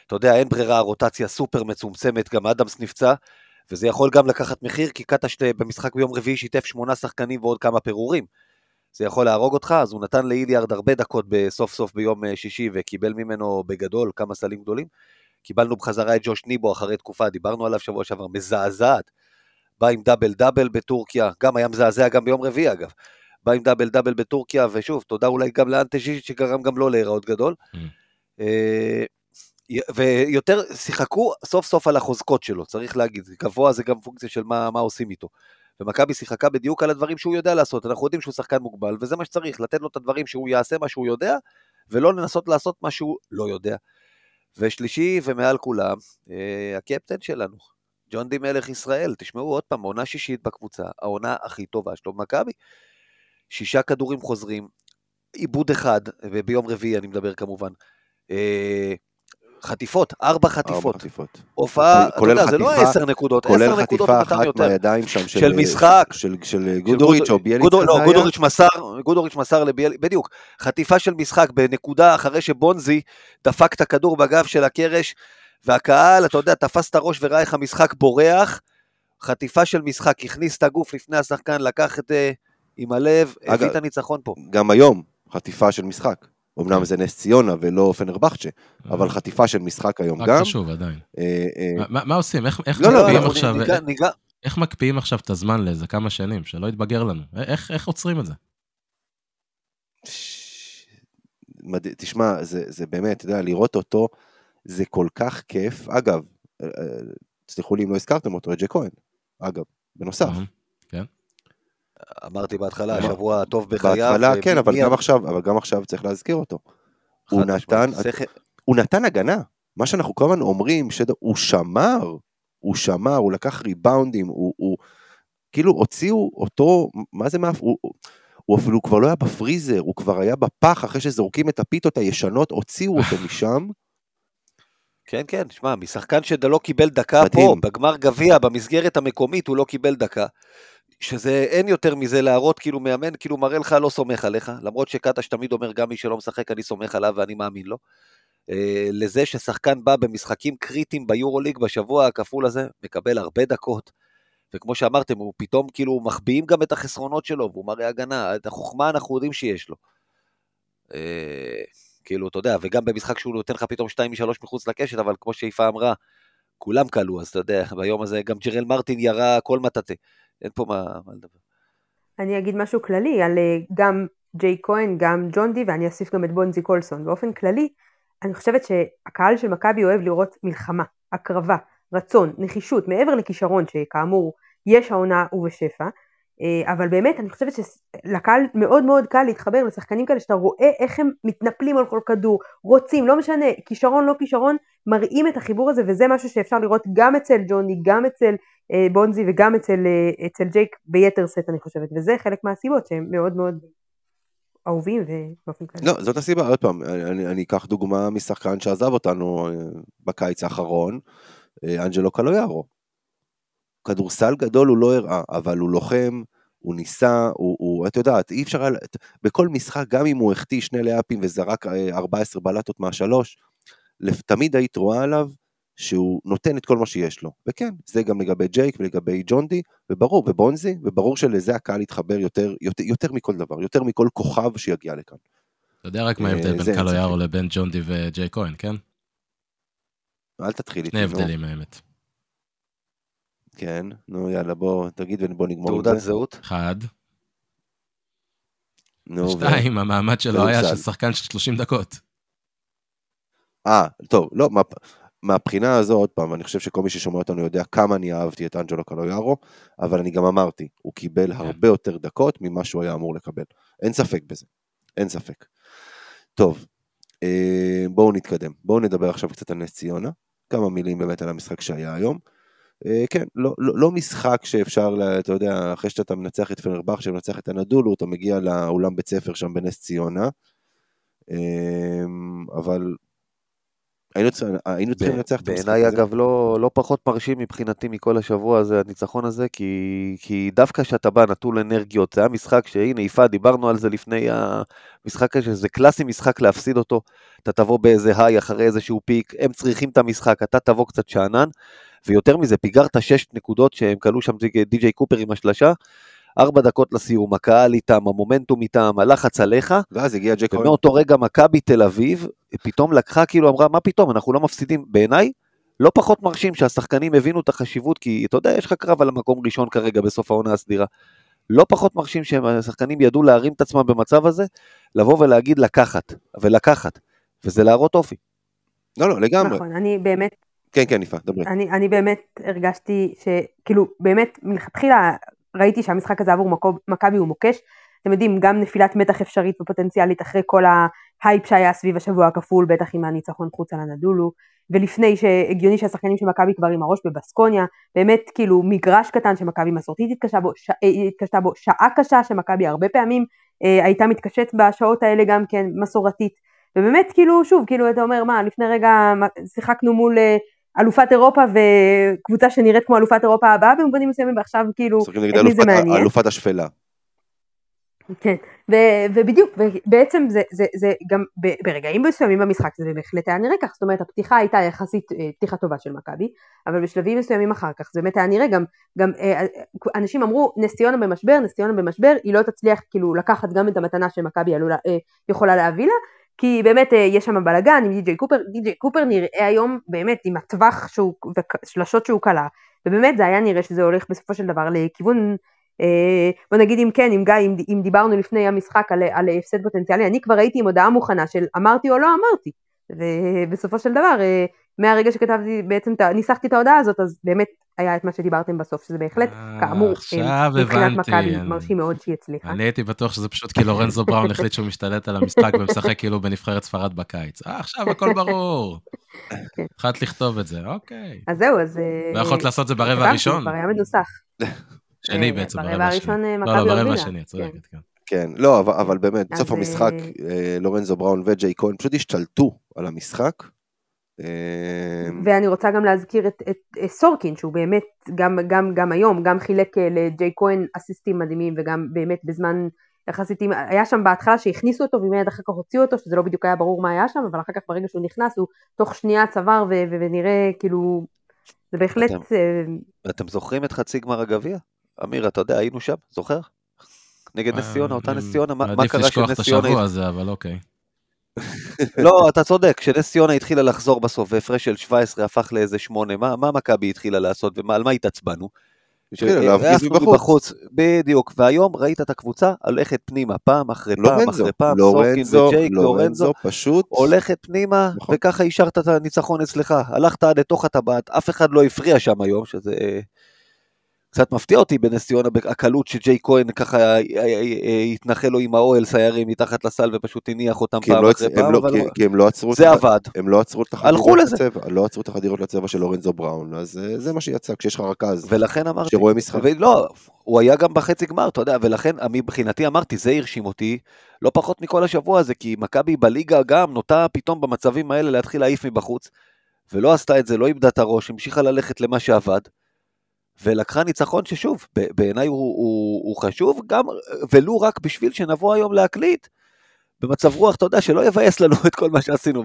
אתה יודע, אין ברירה, רוטציה סופר מצומצמת, גם אדמס נפצע, וזה יכול גם לקחת מחיר, כי קטש במשחק ביום רביעי שיתף שמונה שחקנים ועוד כמה פירורים. זה יכול להרוג אותך, אז הוא נתן לאיליארד הרבה דקות בסוף סוף ביום אה, שישי, וקיבל ממנו בגדול כמה סלים גדולים. קיבלנו בחזרה את ג'וש ניבו אחרי תקופה, דיברנו עליו שבוע שעבר, מזעזעת. בא עם double double בטורקיה, גם היה מזעזע גם ביום רביעי אגב. בא עם double double בטורקיה, ושוב, תודה אולי גם לאנטה ז'יז'יץ' שגרם גם לו להיראות גדול. Mm. אה, ויותר שיחקו סוף סוף על החוזקות שלו, צריך להגיד, גבוה זה גם פונקציה של מה, מה עושים איתו. ומכבי שיחקה בדיוק על הדברים שהוא יודע לעשות, אנחנו יודעים שהוא שחקן מוגבל, וזה מה שצריך, לתת לו את הדברים שהוא יעשה מה שהוא יודע, ולא לנסות לעשות מה שהוא לא יודע. ושלישי, ומעל כולם, אה, הקפטן שלנו, ג'ון די מלך ישראל, תשמעו עוד פעם, עונה שישית בקבוצה, העונה הכי טובה שלו במכבי. שישה כדורים חוזרים, עיבוד אחד, ביום רביעי אני מדבר כמובן. אה, חטיפות, ארבע חטיפות. הופעה, אתה יודע, זה לא עשר נקודות, עשר נקודות כולל חטיפה אחת מהידיים שם של, של משחק. של, של גודוריץ' או ביאליק. גודור, לא, גודוריץ' מסר, גודוריץ' מסר לביאליק, בדיוק. חטיפה של משחק בנקודה אחרי שבונזי דפק את הכדור בגב של הקרש, והקהל, אתה יודע, תפס את הראש וראה איך המשחק בורח. חטיפה של משחק, הכניס את הגוף לפני השחקן, לקח את... עם הלב, הביא את הניצחון פה. גם היום, חטיפה של משחק. אמנם כן. זה נס ציונה ולא פנרבכצ'ה, אבל אה. חטיפה של משחק היום גם. רק חשוב עדיין. אה, אה, מה עושים? איך לא, לא, מקפיאים עכשיו... איך מקפיאים עכשיו את הזמן לאיזה כמה שנים, שלא יתבגר לנו? איך עוצרים את זה? תשמע, זה באמת, אתה יודע, לראות אותו, זה כל כך כיף. אגב, תסלחו לי אם לא הזכרתם אותו, את ג'ק כהן, אגב, בנוסף. אמרתי בהתחלה, השבוע הטוב בחייו. בהתחלה, כן, אבל גם עכשיו, אבל גם עכשיו צריך להזכיר אותו. הוא נתן, הוא נתן הגנה. מה שאנחנו כל הזמן אומרים, הוא שמר, הוא שמר, הוא לקח ריבאונדים, הוא, הוא כאילו הוציאו אותו, מה זה מאף, הוא, הוא אפילו כבר לא היה בפריזר, הוא כבר היה בפח אחרי שזורקים את הפיתות הישנות, הוציאו אותו משם. כן, כן, שמע, משחקן שלא קיבל דקה מדהים. פה, בגמר גביע, במסגרת המקומית, הוא לא קיבל דקה. שזה אין יותר מזה להראות כאילו מאמן, כאילו מראה לך לא סומך עליך, למרות שקטש תמיד אומר גם מי שלא משחק אני סומך עליו ואני מאמין לו. אה, לזה ששחקן בא במשחקים קריטיים ביורוליג בשבוע הכפול הזה, מקבל הרבה דקות, וכמו שאמרתם, הוא פתאום כאילו מחביאים גם את החסרונות שלו, והוא מראה הגנה, את החוכמה אנחנו יודעים שיש לו. אה, כאילו, אתה יודע, וגם במשחק שהוא נותן לך פתאום 2 מ-3 מחוץ לקשת, אבל כמו שיפה אמרה, כולם כלו, אז אתה יודע, ביום הזה גם ג'רל מרטין ירה כל מטאטה. אין פה מה, מה לדבר. אני אגיד משהו כללי על אה, גם ג'יי כהן, גם ג'ון די, ואני אוסיף גם את בונזי קולסון. באופן כללי, אני חושבת שהקהל של מכבי אוהב לראות מלחמה, הקרבה, רצון, נחישות, מעבר לכישרון שכאמור יש העונה ובשפע. אה, אבל באמת אני חושבת שלקהל מאוד מאוד קל להתחבר לשחקנים כאלה שאתה רואה איך הם מתנפלים על כל כדור, רוצים, לא משנה, כישרון לא כישרון, מראים את החיבור הזה וזה משהו שאפשר לראות גם אצל ג'וני, גם אצל בונזי וגם אצל, אה, אצל ג'ייק ביתר סט אני חושבת, וזה חלק מהסיבות שהם מאוד מאוד אהובים ובאופן כללי. לא, זאת הסיבה, עוד פעם, אני, אני אקח דוגמה משחקן שעזב אותנו אה, בקיץ האחרון, אה, אנג'לו קלויארו. כדורסל גדול הוא לא הראה, אבל הוא לוחם, הוא ניסה, הוא, הוא את יודעת, אי אפשר, בכל משחק, גם אם הוא החטיא שני לאפים וזרק 14 אה, בלטות מהשלוש, תמיד היית רואה עליו שהוא נותן את כל מה שיש לו. וכן, זה גם לגבי ג'ייק ולגבי ג'ון די, וברור, ובונזי, וברור שלזה הקהל יתחבר יותר, יותר, יותר מכל דבר, יותר מכל כוכב שיגיע לכאן. אתה יודע רק מה אה, ההבדל בין קלו יארו לבין ג'ון די וג'יי כהן, כן? אל תתחיל איתי. שני הבדלים האמת. כן, נו יאללה בוא תגיד ובוא נגמור עם זה. תעודת זהות? אחד. נו, שתיים. המעמד שלו היה של שחקן של 30 דקות. אה, טוב, לא, מה, מהבחינה הזו, עוד פעם, אני חושב שכל מי ששומע אותנו יודע כמה אני אהבתי את אנג'לו קלויארו, אבל אני גם אמרתי, הוא קיבל כן. הרבה יותר דקות ממה שהוא היה אמור לקבל. אין ספק בזה, אין ספק. טוב, אה, בואו נתקדם. בואו נדבר עכשיו קצת על נס ציונה, כמה מילים באמת על המשחק שהיה היום. אה, כן, לא, לא, לא משחק שאפשר, אתה יודע, אחרי שאתה מנצח את פנרבך, שמנצח את הנדולו, אתה מגיע לאולם בית ספר שם בנס ציונה. אה, אבל היינו, צריכים לנצח את המשחק הזה. בעיניי אגב לא, לא פחות מרשים מבחינתי מכל השבוע הזה, הניצחון הזה, כי, כי דווקא כשאתה בא נטול אנרגיות, זה היה משחק שהנה יפעת, דיברנו על זה לפני המשחק הזה, זה קלאסי משחק להפסיד אותו, אתה תבוא באיזה היי אחרי איזשהו פיק, הם צריכים את המשחק, אתה תבוא קצת שאנן, ויותר מזה, פיגרת שש נקודות שהם כלו שם די.ג'יי קופר עם השלשה, ארבע דקות לסיום, הקהל איתם, המומנטום איתם, הלחץ עליך. ואז הגיע ג'ק כהן. ומאותו רגע מכבי תל אביב, פתאום לקחה, כאילו אמרה, מה פתאום, אנחנו לא מפסידים. בעיניי, לא פחות מרשים שהשחקנים הבינו את החשיבות, כי אתה יודע, יש לך קרב על המקום ראשון כרגע בסוף העונה הסדירה. לא פחות מרשים שהשחקנים ידעו להרים את עצמם במצב הזה, לבוא ולהגיד לקחת, ולקחת, וזה להראות אופי. לא, לא, לגמרי. נכון, אני באמת... כן, כן, יפה, דברי. אני, אני באמת הרגשתי שכאילו, באמת, מלכתחילה ראיתי שהמשחק הזה עבור מכבי הוא מוקש. אתם יודעים, גם נפילת מתח אפשרית ופוטנציאלית אחרי כל ההייפ שהיה סביב השבוע הכפול, בטח עם הניצחון חוץ על הנדולו, ולפני שהגיוני שהשחקנים של מכבי כבר עם הראש בבסקוניה, באמת כאילו מגרש קטן שמכבי מסורתית התקשתה בו, ש... אה, התקשתה בו, שעה קשה שמכבי הרבה פעמים אה, הייתה מתקשת בשעות האלה גם כן מסורתית, ובאמת כאילו שוב, כאילו אתה אומר מה, לפני רגע שיחקנו מול אה, אלופת אירופה וקבוצה שנראית כמו אלופת אירופה הבאה במובנים מסוימים ועכשיו כאילו את מי זה מעניין. אלופת השפלה. כן, ו- ובדיוק, בעצם זה, זה, זה גם ברגעים מסוימים במשחק זה בהחלט היה נראה כך, זאת אומרת הפתיחה הייתה יחסית אה, פתיחה טובה של מכבי, אבל בשלבים מסוימים אחר כך זה באמת היה נראה גם, גם אה, אנשים אמרו נס ציונה במשבר, נס ציונה במשבר, היא לא תצליח כאילו לקחת גם את המתנה שמכבי אה, יכולה להביא לה, כי באמת אה, יש שם בלאגן עם די.ג'יי קופר, די.ג'יי קופר נראה היום באמת עם הטווח שהוא, ושלשות שהוא קלה, ובאמת זה היה נראה שזה הולך בסופו של דבר לכיוון, אה, בוא נגיד אם כן, אם גיא, אם, אם דיברנו לפני המשחק על, על הפסד פוטנציאלי, אני כבר הייתי עם הודעה מוכנה של אמרתי או לא אמרתי, ובסופו של דבר, אה, מהרגע שכתבתי, בעצם ניסחתי את ההודעה הזאת, אז באמת היה את מה שדיברתם בסוף, שזה בהחלט, אה, כאמור, מבחינת מכבי מרשים מאוד שהיא הצליחה. אני הייתי בטוח שזה פשוט כי לורנזו בראון החליט שהוא משתלט על המשחק ומשחק כאילו בנבחרת ספרד בקיץ. אה, עכשיו הכל ברור. כן. התחלת לכתוב את זה, אוקיי. אז זהו, אז... אה, לא יכולת לעשות את זה ברבע הראשון. כבר היה מדוסח. שני בעצם, ברבע הראשון מכבי. לא, לא, ברבע השני, את צודקת, כן. כן, לא, אבל באמת, בסוף המשחק, לורנזו בראון וג'יי כהן פשוט השתלטו על המשחק, ואני רוצה גם להזכיר את, את, את סורקין שהוא באמת גם, גם, גם היום גם חילק אה, לג'יי כהן אסיסטים מדהימים וגם באמת בזמן יחסית היה שם בהתחלה שהכניסו אותו ומיד אחר כך הוציאו אותו שזה לא בדיוק היה ברור מה היה שם אבל אחר כך ברגע שהוא נכנס הוא תוך שנייה צבר ו- ו- ונראה כאילו זה בהחלט... אתם, uh... אתם זוכרים את חצי גמר הגביע? אמיר אתה יודע היינו שם זוכר? נגד נס ציונה אותה נס ציונה מה קרה שנס ציונה... עדיף לשכוח את השבוע הזה אבל אוקיי. לא, אתה צודק, כשנס ציונה התחילה לחזור בסוף, והפרש של 17 הפך לאיזה 8, מה, מה מכבי התחילה לעשות ועל מה התעצבנו? התחילה להפגיז מבחוץ. בדיוק, והיום ראית את הקבוצה הולכת פנימה, פעם אחרי פעם אחרי פעם, לורנזו, וג'ייק, לורנזו, פשוט. הולכת פנימה, נכון. וככה השארת את הניצחון אצלך, הלכת עד לתוך הטבעת, אף אחד לא הפריע שם היום, שזה קצת מפתיע אותי בנס ציונה הקלות שג'יי כהן ככה התנחל לו עם האוהל סיירים מתחת לסל ופשוט הניח אותם פעם לא אחרי פעם, לא- אבל כי- כי הם לא עצרו את זה הח- עבד. הם לא עצרו את החדירות. לצבע, לא עצרו את החדירות לצבע של לורנזו בראון, אז אה, זה מה שיצא, כשיש לך רכז ולכן אמרתי, שרואה משחק. ולא, הוא היה גם בחצי גמר, אתה יודע, ולכן מבחינתי אמרתי, זה הרשים אותי לא פחות מכל השבוע הזה, כי מכבי בליגה גם נוטה פתאום במצבים האלה להתחיל להעיף מבחוץ, ולא עשתה את זה, לא איבדה את הראש, המשיכה ללכת למה שעבד, ולקחה ניצחון ששוב, בעיניי הוא, הוא, הוא חשוב, גם, ולו רק בשביל שנבוא היום להקליט, במצב רוח, אתה יודע, שלא יבאס לנו את כל מה שעשינו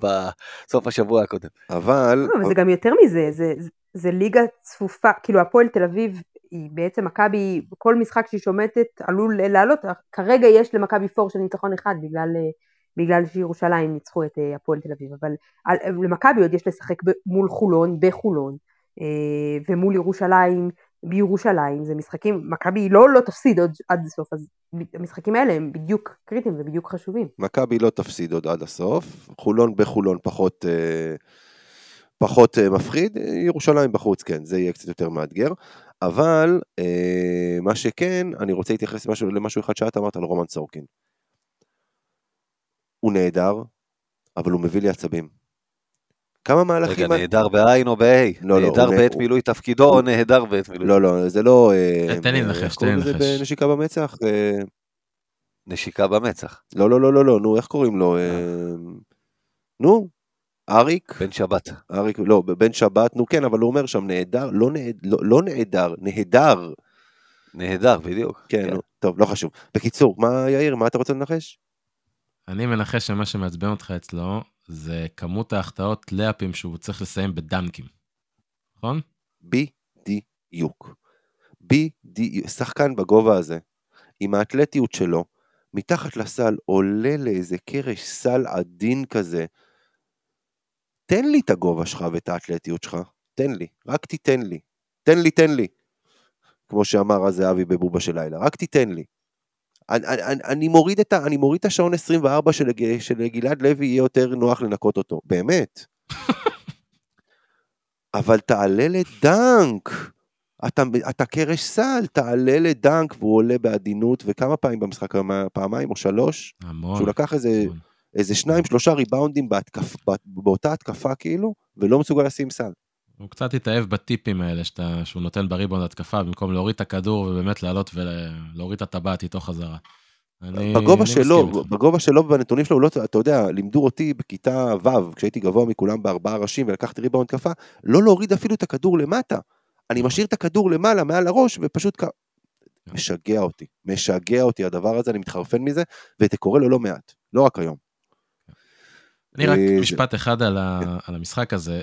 בסוף השבוע הקודם. אבל... לא, אבל זה גם יותר מזה, זה, זה, זה ליגה צפופה, כאילו הפועל תל אביב היא בעצם מכבי, כל משחק שהיא שומטת עלול לעלות, כרגע יש למכבי פור של ניצחון אחד בגלל, אה, בגלל שירושלים ניצחו את אה, הפועל תל אביב, אבל על, למכבי עוד יש לשחק מול חולון, בחולון, אה, ומול ירושלים, בירושלים, זה משחקים, מכבי לא לא תפסיד עוד עד הסוף, אז המשחקים האלה הם בדיוק קריטיים ובדיוק חשובים. מכבי לא תפסיד עוד עד הסוף, חולון בחולון פחות, אה, פחות אה, מפחיד, ירושלים בחוץ כן, זה יהיה קצת יותר מאתגר, אבל אה, מה שכן, אני רוצה להתייחס למשהו, למשהו אחד שאת אמרת על רומן סורקין. הוא נהדר, אבל הוא מביא לי עצבים. כמה רגע, מהלכים... נהדר בעין או בה'? לא, לא, נהדר בעת מילוי תפקידו או נהדר בעת מילוי לא, לא, זה לא... אה, תן לי אה, לנחש, תן לי קוראים לזה לנחש. בנשיקה במצח? אה, נשיקה במצח. לא, לא, לא, לא, לא, נו, איך קוראים לו? אה, נו, אריק? בן שבת. אריק, לא, בן שבת, נו כן, אבל הוא אומר שם נהדר, לא, לא, לא נהדר, נהדר. נהדר, בדיוק. כן, נו, טוב, לא חשוב. בקיצור, מה, יאיר, מה אתה רוצה לנחש? אני מנחש שמה שמעצבן אותך אצלו, זה כמות ההחטאות לאפים שהוא צריך לסיים בדנקים. נכון? בדיוק. בדיוק. שחקן בגובה הזה, עם האתלטיות שלו, מתחת לסל עולה לאיזה קרש סל עדין כזה. תן לי את הגובה שלך ואת האתלטיות שלך, תן לי, רק תיתן לי. תן לי, תן לי. כמו שאמר אז זהבי בבובה של לילה, רק תיתן לי. אני, אני, אני, מוריד את ה, אני מוריד את השעון 24 של, של גלעד לוי, יהיה יותר נוח לנקות אותו, באמת. אבל תעלה לדנק. אתה, אתה קרש סל, תעלה לדנק, והוא עולה בעדינות, וכמה פעמים במשחק, פעמיים או שלוש, המון. שהוא לקח איזה, המון. איזה שניים, שלושה ריבאונדים בהתקפ, בא- באותה התקפה כאילו, ולא מסוגל לשים סל. הוא קצת התאהב בטיפים האלה שאתה, שהוא נותן בריבון התקפה, במקום להוריד את הכדור ובאמת לעלות ולהוריד את הטבעת איתו חזרה. אני, בגובה אני שלו. בגובה שלו ובנתונים שלו, לא, אתה יודע, לימדו אותי בכיתה ו', כשהייתי גבוה מכולם בארבעה ראשים ולקחתי ריבאונד התקפה, לא להוריד אפילו את הכדור למטה. אני משאיר את הכדור למעלה, מעל הראש, ופשוט כ... משגע אותי, משגע אותי הדבר הזה, אני מתחרפן מזה, וזה קורה לו לא מעט, לא רק היום. אני רק אה, משפט אחד על, ה, על המשחק הזה.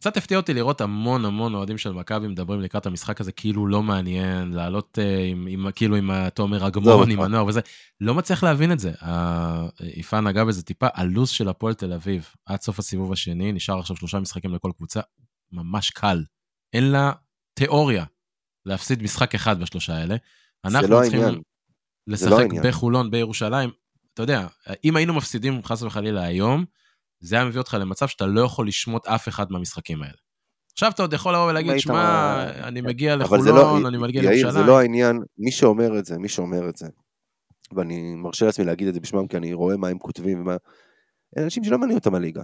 קצת הפתיע אותי לראות המון המון אוהדים של מכבי מדברים לקראת המשחק הזה כאילו לא מעניין, לעלות אה, עם, עם, כאילו עם התומר אגמון, עם נכון. הנוער וזה. לא מצליח להבין את זה. ה- יפן נגע בזה טיפה, הלו"ז של הפועל תל אביב עד סוף הסיבוב השני, נשאר עכשיו שלושה משחקים לכל קבוצה, ממש קל. אין לה תיאוריה להפסיד משחק אחד בשלושה האלה. אנחנו לא צריכים העניין. לשחק העניין. בחולון, בירושלים. אתה יודע, אם היינו מפסידים חס וחלילה היום, זה היה מביא אותך למצב שאתה לא יכול לשמוט אף אחד מהמשחקים האלה. עכשיו אתה עוד יכול לבוא ולהגיד, שמע, אני מגיע זה לא, לחולון, אני מגיע יאיר, זה לירושלים. לא העניין, מי שאומר את זה, מי שאומר את זה, ואני מרשה לעצמי להגיד את זה בשמם, כי אני רואה מה הם כותבים ומה... אנשים שלא מעניין אותם הליגה.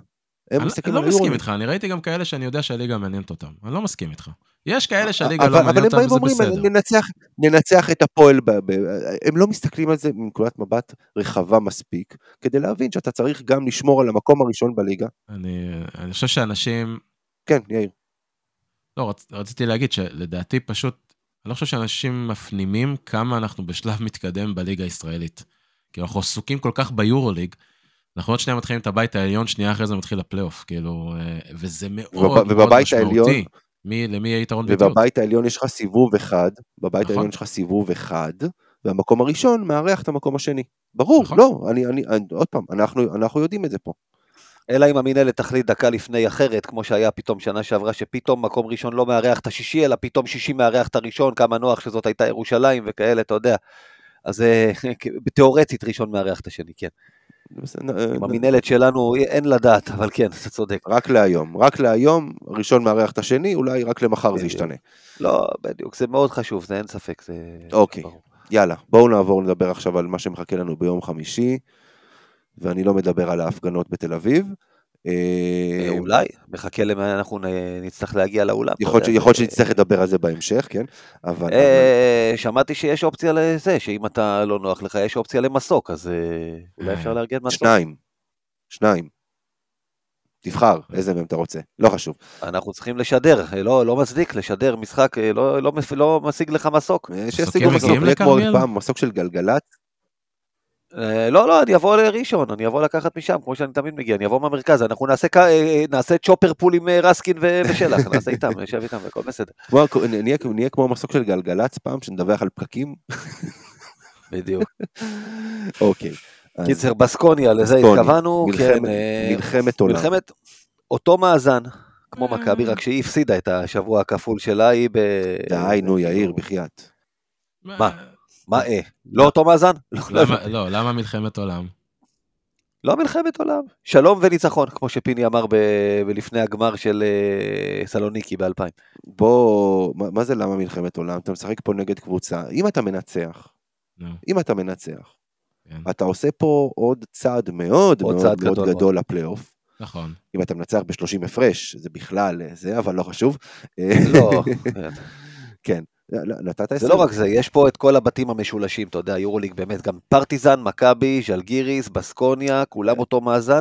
הם אני מסתכלים לא על מסכים היורו. איתך, אני ראיתי גם כאלה שאני יודע שהליגה מעניינת אותם. אני לא מסכים איתך. יש כאלה שהליגה אבל- לא אבל מעניינת הם אותם באים וזה ואומרים, בסדר. ננצח, ננצח את הפועל, הם לא מסתכלים על זה מנקודת מבט רחבה מספיק, כדי להבין שאתה צריך גם לשמור על המקום הראשון בליגה. אני אני חושב שאנשים, כן, יאיר. לא, רצ, רציתי להגיד שלדעתי פשוט, אני לא חושב שאנשים מפנימים כמה אנחנו בשלב מתקדם בליגה הישראלית. כי אנחנו עסוקים כל כך ביורוליג, אנחנו עוד שנייה מתחילים את הבית העליון, שנייה אחרי זה מתחיל הפלייאוף, כאילו, אה, וזה מאוד מאוד ובבית משמעותי. העליון- מי, למי יהיה יתרון ביתיות? ובבית העליון יש לך סיבוב אחד, בבית נכון. העליון יש לך סיבוב אחד, והמקום הראשון מארח את המקום השני. ברור, נכון. לא, אני, אני, אני, עוד פעם, אנחנו, אנחנו יודעים את זה פה. אלא אם המינהלת תחליט דקה לפני אחרת, כמו שהיה פתאום שנה שעברה, שפתאום מקום ראשון לא מארח את השישי, אלא פתאום שישי מארח את הראשון, כמה נוח שזאת הייתה ירושלים וכאלה, אתה יודע. אז אה, תיאורטית ראשון מארח את השני, כן. עם המינהלת שלנו אין לדעת, אבל כן, אתה צודק. רק להיום, רק להיום, ראשון מארח את השני, אולי רק למחר זה. ישתנה. לא, בדיוק, זה מאוד חשוב, זה אין ספק, זה... אוקיי. יאללה, בואו נעבור לדבר עכשיו על מה שמחכה לנו ביום חמישי, ואני לא מדבר על ההפגנות בתל אביב. אה, אה, אולי, מחכה למה אנחנו נצטרך להגיע לאולם. יכול להיות שנצטרך לדבר על זה בהמשך, כן? אבל... אה, שמעתי שיש אופציה לזה, שאם אתה לא נוח לך, יש אופציה למסוק, אז אולי אפשר לארגן מסוק. שניים. שניים. תבחר איזה מהם אתה רוצה, לא חשוב. אנחנו צריכים לשדר, לא לא מצדיק לשדר משחק, לא- לא לא משיג לך מסוק. שישיגו מסוק, כמו? פעם מסוק של גלגלצ. אה, לא, לא, אני אבוא לראשון, אני אבוא לקחת משם, כמו שאני תמיד מגיע, אני אבוא מהמרכז, אנחנו נעשה אה, נעשה צ'ופר פול עם אה, רסקין ושלח, נעשה איתם, נשב איתם, הכל בסדר. כמו- נהיה נהיה כמו מסוק של גלגלצ פעם, שנדווח על פקקים. בדיוק. אוקיי. קיצר, בסקוניה, לזה התכוונו, כן, מלחמת- מלחמת עולם. מלחמת אותו מאזן, כמו מכבי, רק שהיא הפסידה את השבוע הכפול שלה, היא ב... די, נו, יאיר, בחייאת. מה? מה אה? לא אותו מאזן? לא, לא למה-. לא, למה מלחמת עולם? לא מלחמת עולם. שלום וניצחון, כמו שפיני אמר ב- בלפני הגמר של אה, סלוניקי ב-2000. בוא, מה מה זה למה מלחמת עולם? אתה משחק פה נגד קבוצה. אם אתה מנצח, נו, אם אתה מנצח, כן. אתה עושה פה עוד צעד מאוד עוד מאוד צעד מאוד גדול גדול לפלייאוף. נכון. אם אתה מנצח ב-30 הפרש, זה בכלל אה, זה, אבל לא חשוב. לא, כן, נתת זה. לא רק זה, יש פה את כל הבתים המשולשים, אתה יודע, יורוליג באמת, גם פרטיזן, מכבי, ז'לגיריס, בסקוניה, כולם אותו מאזן.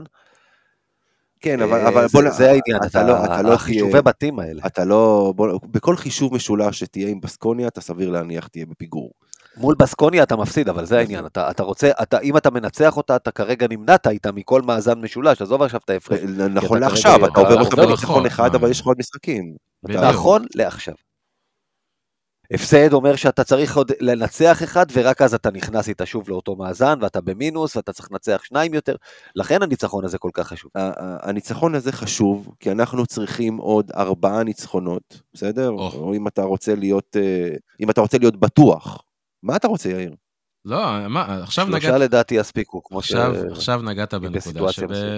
כן, אבל, אה, אבל זה- בוא, נ- זה העניין, אתה לא, אתה לא החישובי תהיה, בתים האלה. אתה לא, בוא, בכל חישוב משולש שתהיה עם בסקוניה, אתה סביר להניח תהיה בפיגור. מול בסקוניה אתה מפסיד, אבל זה העניין, אתה, אתה רוצה, אתה, אם אתה מנצח אותה, אתה כרגע נמנעת איתה מכל מאזן משולש, עזוב עכשיו את ההפרש. נכון לעכשיו, אתה עובר אתה אותה בניצחון אחד? אבל יש לך עוד משחקים. נכון לעכשיו. הפסד אומר שאתה צריך עוד לנצח אחד, ורק אז אתה נכנס איתה שוב לאותו מאזן, ואתה במינוס, ואתה צריך לנצח שניים יותר, לכן הניצחון הזה כל כך חשוב. ה- ה- הניצחון הזה חשוב, כי אנחנו צריכים עוד ארבעה ניצחונות, בסדר? או. או אם אתה רוצה להיות, אה, אם אתה רוצה להיות בטוח. מה אתה רוצה, יאיר? לא, מה, עכשיו שלושה נגעת... לדעתי יספיקו, כמו ש... עכשיו, עכשיו נגעת בנקודה.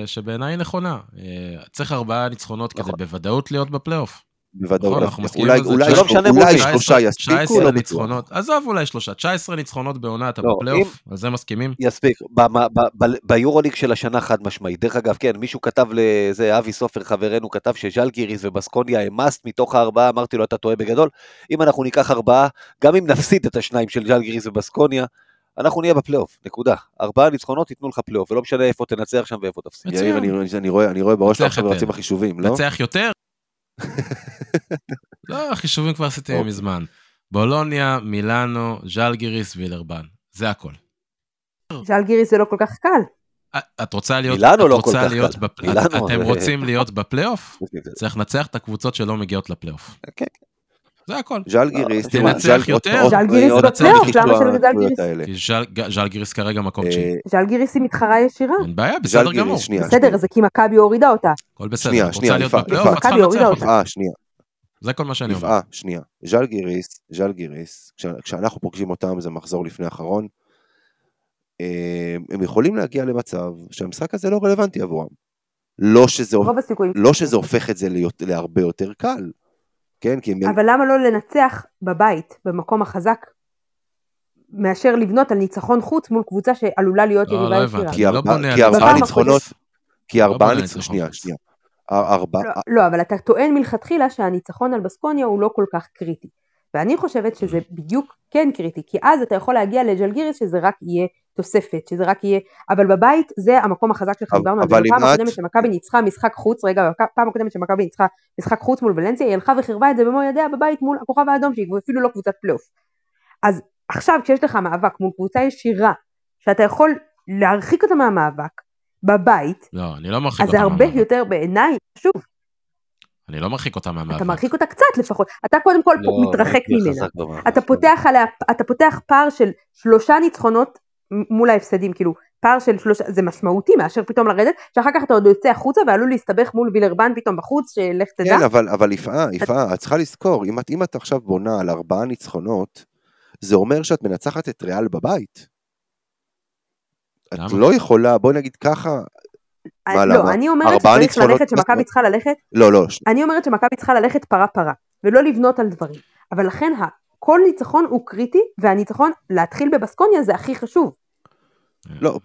שבעיניי היא נכונה. אה, צריך ארבעה ניצחונות כדי נכון. בוודאות להיות בפלייאוף. בוודאות. נכון, אנחנו מסכימים אולי, על זה. אולי, שלא שלושה- משנה מול אולי מי. שלושה יספיקו, 19 לא בטוח. ניצחונות, עזוב אולי שלושה, 19 ניצחונות בעונה, אתה לא, בפלייאוף, על זה מסכימים? יספיק. ב- ב- ב- ביורוליג של השנה חד משמעית. דרך אגב, כן, מישהו כתב לזה, אבי סופר חברנו כתב שז'לגיריס ובסקוניה הם מאסט מתוך הארבעה, אמרתי לו, אתה טועה בגדול. אם אנחנו ניקח ארבעה, גם אם נפסיד את השניים של ז'לגיריס ובסקוניה, אנחנו נהיה בפלייאוף, נקודה. ארבעה ניצחונות ייתנו לך פלייאוף, ולא משנה איפה תנצח שם ואיפה תפסיד. מצוין. יאיר, אני, רואה, בראש שלך עכשיו. רצים החישובים, לא? נצח יותר? לא, החישובים כבר עשיתי אוקיי. מזמן. בולוניה, מילאנו, ז'לגיריס, וילרבן. זה הכל. ז'לגיריס זה לא כל כך קל. את רוצה להיות, מילאנו את לא רוצה כל כך להיות קל. בפ- מילאנו, אתם זה- רוצים להיות בפלייאוף? צריך לנצח את הקבוצות שלא מגיעות לפלייאוף. כן. זה הכל. ז'לגיריס, תנצח יותר. ז'לגיריס בפלייאוף, למה עוד- שלז'לגיריס? האלה. כי ז'ל- ז'לגיריס כרגע מקום תשיעי. אה, ז'לגיריס היא מתחרה ישירה. אין בעיה, בסדר ז'לגיריס, גמור. בסדר, זה כי מכבי הורידה אותה. הכל בסדר. רוצה להיות בפלייאוף. את צריכה לנצח אותה. יפעה, שנייה, זה כל מה שאני אומר. שנייה. ז'לגיריס, ז'לגיריס, כש- כשאנחנו פוגשים אותם, זה מחזור לפני האחרון, אה, הם יכולים להגיע למצב שהמשחק הזה לא רלוונטי עבורם. לא שזה. לא שזה הופך את זה להיות, להרבה יותר קל. כן, כי הם... אבל למה לא לנצח בבית, במקום החזק, מאשר לבנות על ניצחון חוץ מול קבוצה שעלולה להיות לא, יריבה לא ישירה? כי לא ארבע- בונה כי ארבעה ניצחונות, כי ארבעה ניצחונות, שנייה. שנייה. ארבעה, לא, לא, אבל אתה טוען מלכתחילה שהניצחון על בסקוניה הוא לא כל כך קריטי. ואני חושבת שזה בדיוק כן קריטי, כי אז אתה יכול להגיע לג'לגיריס שזה רק יהיה תוספת, שזה רק יהיה, אבל בבית זה המקום החזק שלך, דיברנו על זה את- הקודמת שמכבי ניצחה משחק חוץ, רגע, בפעם הקודמת שמכבי ניצחה משחק חוץ מול ולנסיה, היא הלכה וחירבה את זה במו ידיה בבית מול הכוכב האדום, שהיא אפילו לא קבוצת פלייאוף. אז עכשיו כשיש לך מאבק מול קבוצה ישירה, שאתה יכול להרחיק אותה מהמאבק, בבית, לא, אני לא מרחיק אז אותה זה הרבה מהמאבק. יותר בעיניי, שוב, אני לא מרחיק אותה מהמאבק. אתה מרחיק אותה קצת לפחות, אתה קודם כל לא, מתרחק ממנה. אתה פותח, עליה, אתה פותח פער של שלושה ניצחונות מול ההפסדים, כאילו פער של שלושה, זה משמעותי מאשר פתאום לרדת, שאחר כך אתה עוד יוצא החוצה ועלול להסתבך מול וילרבן פתאום בחוץ, שלך תדע. כן, אבל, אבל יפעה, יפעה, את צריכה לזכור, אם את, אם את עכשיו בונה על ארבעה ניצחונות, זה אומר שאת מנצחת את ריאל בבית. את למה? לא יכולה, בואי נגיד ככה, מה, לא, למה? אני אומרת שצריך? ללכת, שמכבי צריכה ללכת, לא, לא, אני אומרת שמכבי צריכה ללכת פרה פרה, ולא לבנות על דברים. אבל לכן כל ניצחון הוא קריטי, והניצחון להתחיל בבסקוניה זה הכי חשוב. לא,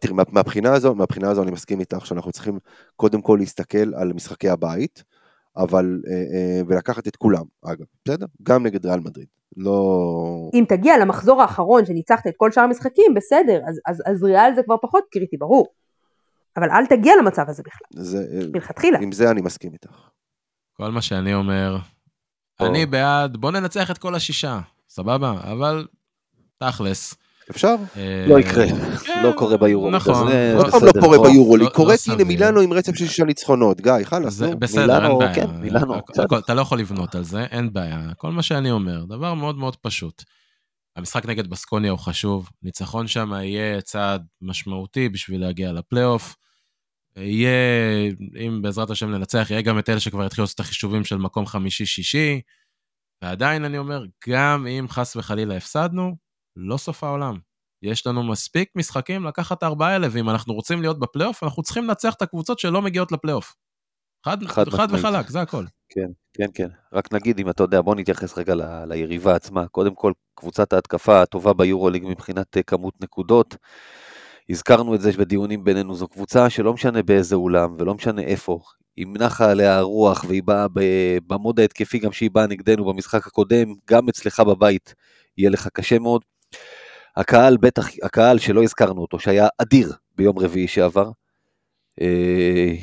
תראי, מה- מהבחינה הזו, מהבחינה הזו אני מסכים איתך שאנחנו צריכים קודם כל להסתכל על משחקי הבית, אבל, אה, אה, ולקחת את כולם, אגב, בסדר? גם נגד ריאל מדריד. לא... אם תגיע למחזור האחרון שניצחת את כל שאר המשחקים, בסדר, אז, אז, אז ריאל זה כבר פחות קריטי, ברור. אבל אל תגיע למצב הזה בכלל, זה, אה, מלכתחילה. עם זה אני מסכים איתך. כל מה שאני אומר, או. אני בעד, בוא ננצח את כל השישה, סבבה? אבל תכלס. אפשר? אה, לא יקרה, כן, לא קורה ביורוליג, נכון. עוד פעם לא קורה בוא. ביורוליג, לא- קורית לא הנה סביר. מילאנו עם רצף של שישה ניצחונות, גיא, חלאס, נו. בסדר, אין בעיה. כן, מילאנו, אתה לא יכול לבנות על זה, אין בעיה. כל מה שאני אומר, דבר מאוד מאוד פשוט. המשחק נגד בסקוניה הוא חשוב, ניצחון שם יהיה צעד משמעותי בשביל להגיע לפלייאוף. יהיה, אם בעזרת השם ננצח, יהיה גם את אלה שכבר יתחילו לעשות את החישובים של מקום חמישי-שישי. ועדיין אני אומר, גם אם חס וחלילה הפסדנו, לא סוף העולם. יש לנו מספיק משחקים לקחת ארבעה האלה, ואם אנחנו רוצים להיות בפלייאוף, אנחנו צריכים לנצח את הקבוצות שלא מגיעות לפלייאוף. חד, חד חד. וחלק, זה הכל. כן, כן, כן. רק נגיד, אם אתה יודע, בוא נתייחס רגע ל- ליריבה עצמה. קודם כל, קבוצת ההתקפה הטובה ביורוליג מבחינת אה, כמות נקודות. הזכרנו את זה בדיונים בינינו, זו קבוצה שלא משנה באיזה אולם ולא משנה איפה, אם נחה עליה הרוח והיא באה במוד ההתקפי, גם שהיא באה נגדנו במשחק הקודם, גם אצלך בבית יהיה לך קשה מאוד. הקהל, בטח, הקהל שלא הזכרנו אותו, שהיה אדיר ביום רביעי שעבר,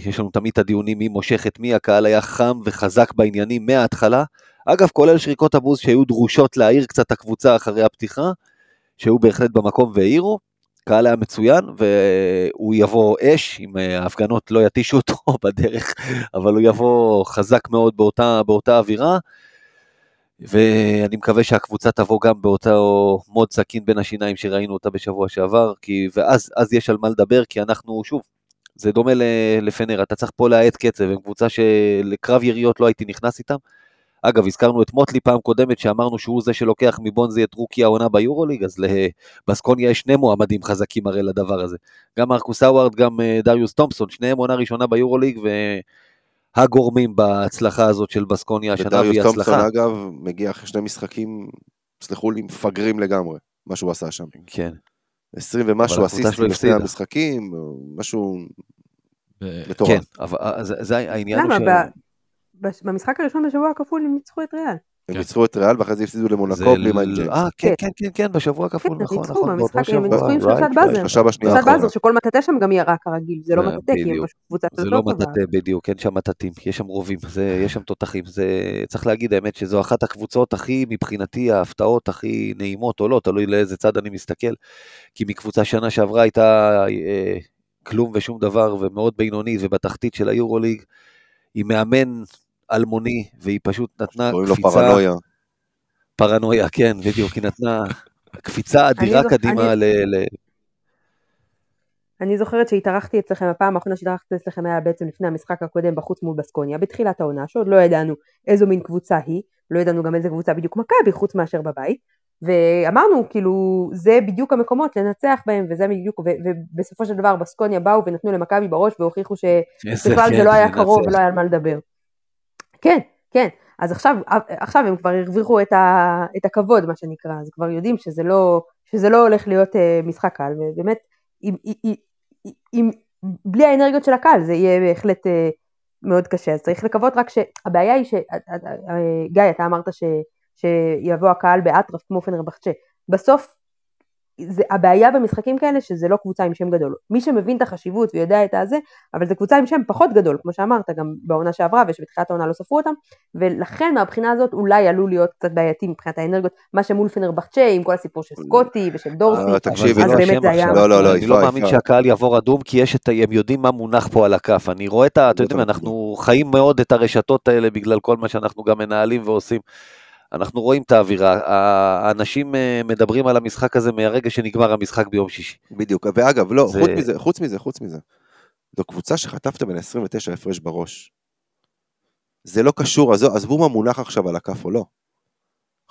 יש לנו תמיד את הדיונים מי מושך את מי, הקהל היה חם וחזק בעניינים מההתחלה. אגב, כולל שריקות הבוז שהיו דרושות להעיר קצת הקבוצה אחרי הפתיחה, שהיו בהחלט במקום והעירו. הקהל היה מצוין, והוא יבוא אש, אם אה, ההפגנות לא יתישו אותו בדרך, אבל הוא יבוא חזק מאוד באותה, באותה אווירה. ואני מקווה שהקבוצה תבוא גם באותו מוד סכין בין השיניים שראינו אותה בשבוע שעבר, כי, ואז אז יש על מה לדבר, כי אנחנו, שוב, זה דומה לפנר, אתה צריך פה להאט קצב, הם קבוצה שלקרב יריות לא הייתי נכנס איתם. אגב, הזכרנו את מוטלי פעם קודמת, שאמרנו שהוא זה שלוקח מבונזי את רוקי העונה ביורוליג, אז לבסקוניה יש שני מועמדים חזקים הרי לדבר הזה. גם מרקוס האווארד, גם אה, דריוס תומפסון, שניהם עונה ראשונה ביורוליג, והגורמים בהצלחה הזאת של בסקוניה השנה, והיא ודריוס תומפסון, הצלחה. אגב, מגיע אחרי שני משחקים, סלחו לי, מפגרים לגמרי, מה שהוא עשה שם. כן, 20 ומשהו אסיסטים הפסידה. המשחקים, משהו מטורף. כן, אבל אה, זה, העניין למה? הוא ש... בש- במשחק הראשון בשבוע הכפול הם ניצחו את ריאל. הם כן. ניצחו את ריאל ואחרי זה הפסידו זה למונקו בלי מייק ל- ג'יימס. אה, כן, כן. כן, כן, כן, בשבוע כן, הכפול, הם נכון, ניצחו נכון, במשחק, הם ניצחו עם שלושת. באזר. שלושת. באזר, שכל מטאטא שם גם ירה כרגיל, זה לא זה מטאטא, כי הם. פשוט קבוצה זה קצת לא לא טובה. מטאטא בדיוק, אין שם מטאטים, יש שם רובים, זה, יש שם תותחים, זה, צריך להגיד האמת שזו אחת הקבוצות הכי, מבחינתי, ההפתעות הכי נעימות או לא, תלוי לאיזה צד אני מסתכל, כי מקבוצה שנה שעברה הייתה אה, כלום ושום דבר ומאוד בינונית ובתחתית של היורוליג, היא מאמן אלמוני, והיא פשוט נתנה קוראים לו קפיצה, פרנויה. פרנויה, כן, בדיוק, היא נתנה קפיצה אדירה קדימה אני- ל... ל... אני זוכרת שהתארחתי אצלכם, הפעם האחרונה שהתארחתי אצלכם היה בעצם לפני המשחק הקודם בחוץ מול בסקוניה, בתחילת העונה, שעוד לא ידענו איזו מין קבוצה היא, לא ידענו גם איזה קבוצה בדיוק מכבי, חוץ מאשר בבית, ואמרנו, כאילו, זה בדיוק המקומות לנצח בהם, וזה בדיוק, ו- ובסופו של דבר בסקוניה באו ונתנו למכבי בראש והוכיחו שבכלל איזה זה לא היה קרוב. ולא היה על מה לדבר. כן, כן, אז עכשיו, עכשיו הם כבר הרוויחו את, ה, את הכבוד, מה שנקרא, אז כבר יודעים שזה לא, שזה לא הולך להיות uh, משחק קל, ובאמת, אם, אם, אם, בלי האנרגיות של הקהל זה יהיה בהחלט uh, מאוד קשה, אז צריך לקוות רק שהבעיה היא, ש, גיא, אתה אמרת ש, שיבוא הקהל באטרף כמו פנרבחצ'ה, בסוף זה, הבעיה במשחקים כאלה שזה לא קבוצה עם שם גדול. מי שמבין את החשיבות ויודע את הזה, אבל זו קבוצה עם שם פחות גדול, כמו שאמרת, גם בעונה שעברה ושבתחילת העונה לא ספרו אותם, ולכן מהבחינה הזאת אולי עלול להיות קצת בעייתי מבחינת האנרגיות, מה שמול פנרבחצ'ה עם כל הסיפור של סקוטי ושל דורסי, אה, תקשיבי, אז לא, באמת זה היה... לא, לא, לא, אני לא מאמין. שהקהל יעבור אדום, כי יש את, הם יודעים מה מונח פה על הכף. אני רואה את ה... אתה יודעים, אנחנו חיים מאוד את הרשתות האלה בגלל כל מה שאנחנו גם מנהלים ועושים. אנחנו רואים את האווירה. האנשים אה, מדברים על המשחק הזה מהרגע שנגמר המשחק ביום שישי. בדיוק, ואגב, לא, זה- חוץ מזה, חוץ מזה, חוץ מזה. זו קבוצה שחטפת בין 29 הפרש בראש. זה לא קשור, עזבו מה מונח עכשיו על הכף או לא.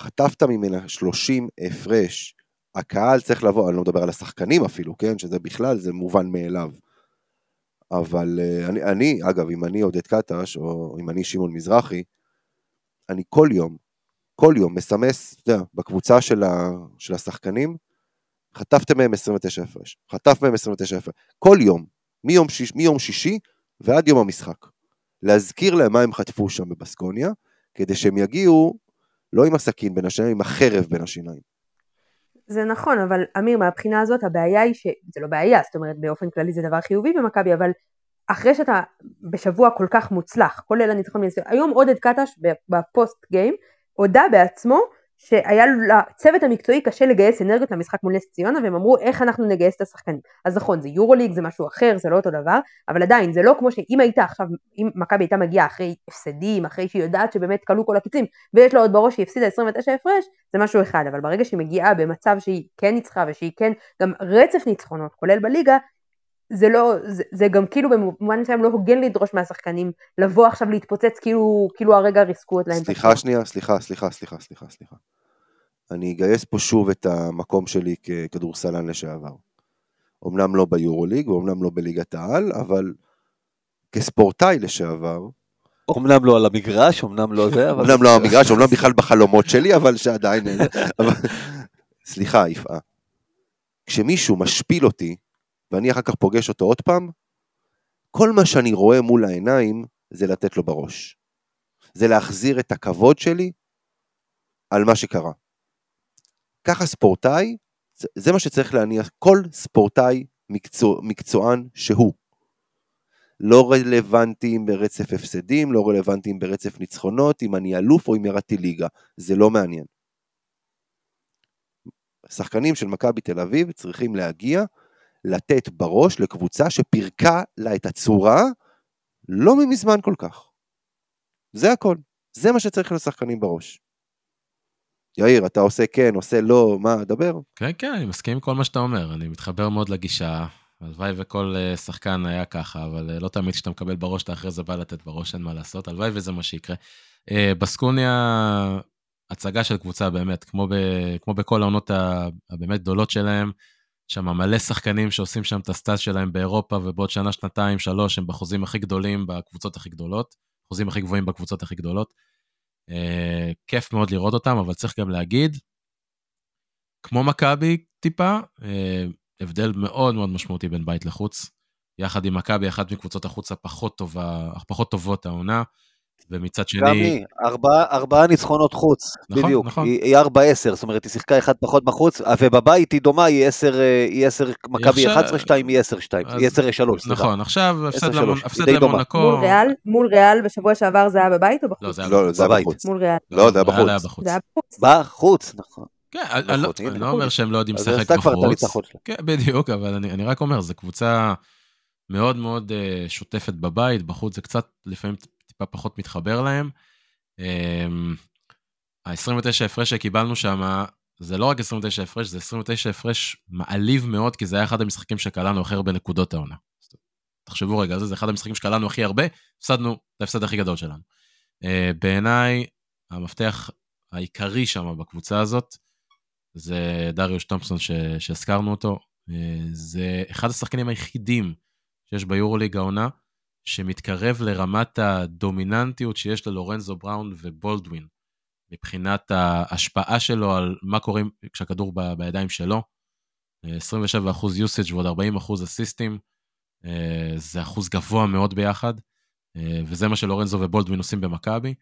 חטפת ממנה 30 הפרש הקהל צריך לבוא, אני לא מדבר על השחקנים אפילו, כן? שזה בכלל, זה מובן מאליו. אבל אה, אני, אני, אגב, אם אני עודד קטש, או אם אני שמעון מזרחי, אני כל יום, כל יום מסמס, אתה יודע, בקבוצה של, ה, של השחקנים, חטפתם מהם 29 הפרש, חטף מהם 29 הפרש, כל יום, מיום, שיש, מיום שישי ועד יום המשחק. להזכיר להם מה הם חטפו שם בבסקוניה, כדי שהם יגיעו לא עם הסכין בין השיניים, עם החרב בין השיניים. זה נכון, אבל אמיר, מהבחינה הזאת הבעיה היא ש... זה לא בעיה, זאת אומרת באופן כללי זה דבר חיובי במכבי, אבל אחרי שאתה בשבוע כל כך מוצלח, כולל הניצחון היום עודד קטש בפוסט גיים הודה בעצמו שהיה לצוות המקצועי קשה לגייס אנרגיות למשחק מול נס ציונה והם אמרו איך אנחנו נגייס את השחקנים. אז נכון זה יורוליג זה משהו אחר זה לא אותו דבר אבל עדיין זה לא כמו שאם היית עכשיו אם מכבי הייתה מגיעה אחרי הפסדים אחרי שהיא יודעת שבאמת כלו כל הקיצים ויש לה עוד בראש שהיא הפסידה 29 הפרש זה משהו אחד אבל ברגע שהיא מגיעה במצב שהיא כן ניצחה ושהיא כן גם רצף ניצחונות כולל בליגה זה לא, זה, זה גם כאילו במובן מסוים לא הוגן לדרוש מהשחקנים לבוא עכשיו להתפוצץ כאילו, כאילו הרגע ריסקו את להם. סליחה שנייה, סליחה, סליחה, סליחה, סליחה, סליחה. אני אגייס פה שוב את המקום שלי ככדורסלן לשעבר. אמנם לא ביורוליג ואומנם לא בליגת העל, אבל כספורטאי לשעבר. אמנם לא על המגרש, אמנם לא זה, אבל... אמנם לא על המגרש, אמנם בכלל בחלומות שלי, אבל שעדיין... אבל... סליחה, יפעה. כשמישהו משפיל אותי, ואני אחר כך פוגש אותו עוד פעם, כל מה שאני רואה מול העיניים זה לתת לו בראש. זה להחזיר את הכבוד שלי על מה שקרה. ככה ספורטאי, זה מה שצריך להניח, כל ספורטאי מקצוע, מקצוען שהוא. לא רלוונטי אם ברצף הפסדים, לא רלוונטי אם ברצף ניצחונות, אם אני אלוף או אם ירדתי ליגה, זה לא מעניין. שחקנים של מכבי תל אביב צריכים להגיע, לתת בראש לקבוצה שפירקה לה את הצורה לא ממזמן כל כך. זה הכל. זה מה שצריך לשחקנים בראש. יאיר, אתה עושה כן, עושה לא, מה, דבר. כן, כן, אני מסכים עם כל מה שאתה אומר, אני מתחבר מאוד לגישה. הלוואי וכל אה, שחקן היה ככה, אבל אה, לא תמיד כשאתה מקבל בראש, אתה אחרי זה בא לתת בראש, אין מה לעשות, הלוואי וזה מה שיקרה. אה, בסקוניה, הצגה של קבוצה באמת, כמו, ב, כמו בכל העונות הבאמת גדולות שלהם, שם מלא שחקנים שעושים שם את הסטאז' שלהם באירופה, ובעוד שנה, שנתיים, שלוש, הם בחוזים הכי גדולים בקבוצות הכי גדולות, חוזים הכי גבוהים בקבוצות הכי גדולות. אה, כיף מאוד לראות אותם, אבל צריך גם להגיד, כמו מכבי טיפה, אה, הבדל מאוד מאוד משמעותי בין בית לחוץ. יחד עם מכבי, אחת מקבוצות החוץ הפחות, טובה, הפחות טובות העונה. ומצד שני... גם היא, ארבעה ארבע ניצחונות חוץ, נכון, בדיוק. נכון. היא, היא 4-10, זאת אומרת, היא שיחקה אחד פחות בחוץ, ובבית היא דומה, היא 10, היא 10, מכבי 11-2, היא 10-2, היא 10-3, סליחה. נכון, עכשיו הפסד למונקו... מול ריאל, מול ריאל בשבוע שעבר זה היה בבית או בחוץ? לא, זה היה לא, בחוץ. מול ריאל. לא, זה היה בחוץ. זה היה בחוץ. בחוץ, נכון. כן, אני לא, לא אומר שהם לא יודעים לשחק בחוץ. כן, בדיוק, אבל אני רק אומר, זו קבוצה מאוד מאוד אה, שוטפת בבית, בחוץ זה קצת לפעמים טיפה פחות מתחבר להם. ה-29 הפרש שקיבלנו שם, זה לא רק 29 הפרש, זה 29 הפרש מעליב מאוד, כי זה היה אחד המשחקים שקלענו הכי הרבה נקודות העונה. תחשבו רגע, זה, אחד המשחקים שקלענו הכי הרבה, הפסדנו את ההפסד הכי גדול שלנו. Uh, בעיניי, המפתח העיקרי שם בקבוצה הזאת, זה דריוש תומפסון שהזכרנו אותו. Uh, זה אחד השחקנים היחידים שיש ביורוליג העונה, שמתקרב לרמת הדומיננטיות שיש ללורנזו בראון ובולדווין, מבחינת ההשפעה שלו על מה קורה כשהכדור ב, בידיים שלו. 27% usage ועוד 40% אסיסטים, אה, זה אחוז גבוה מאוד ביחד, אה, וזה מה שלורנזו ובולדווין עושים במכבי.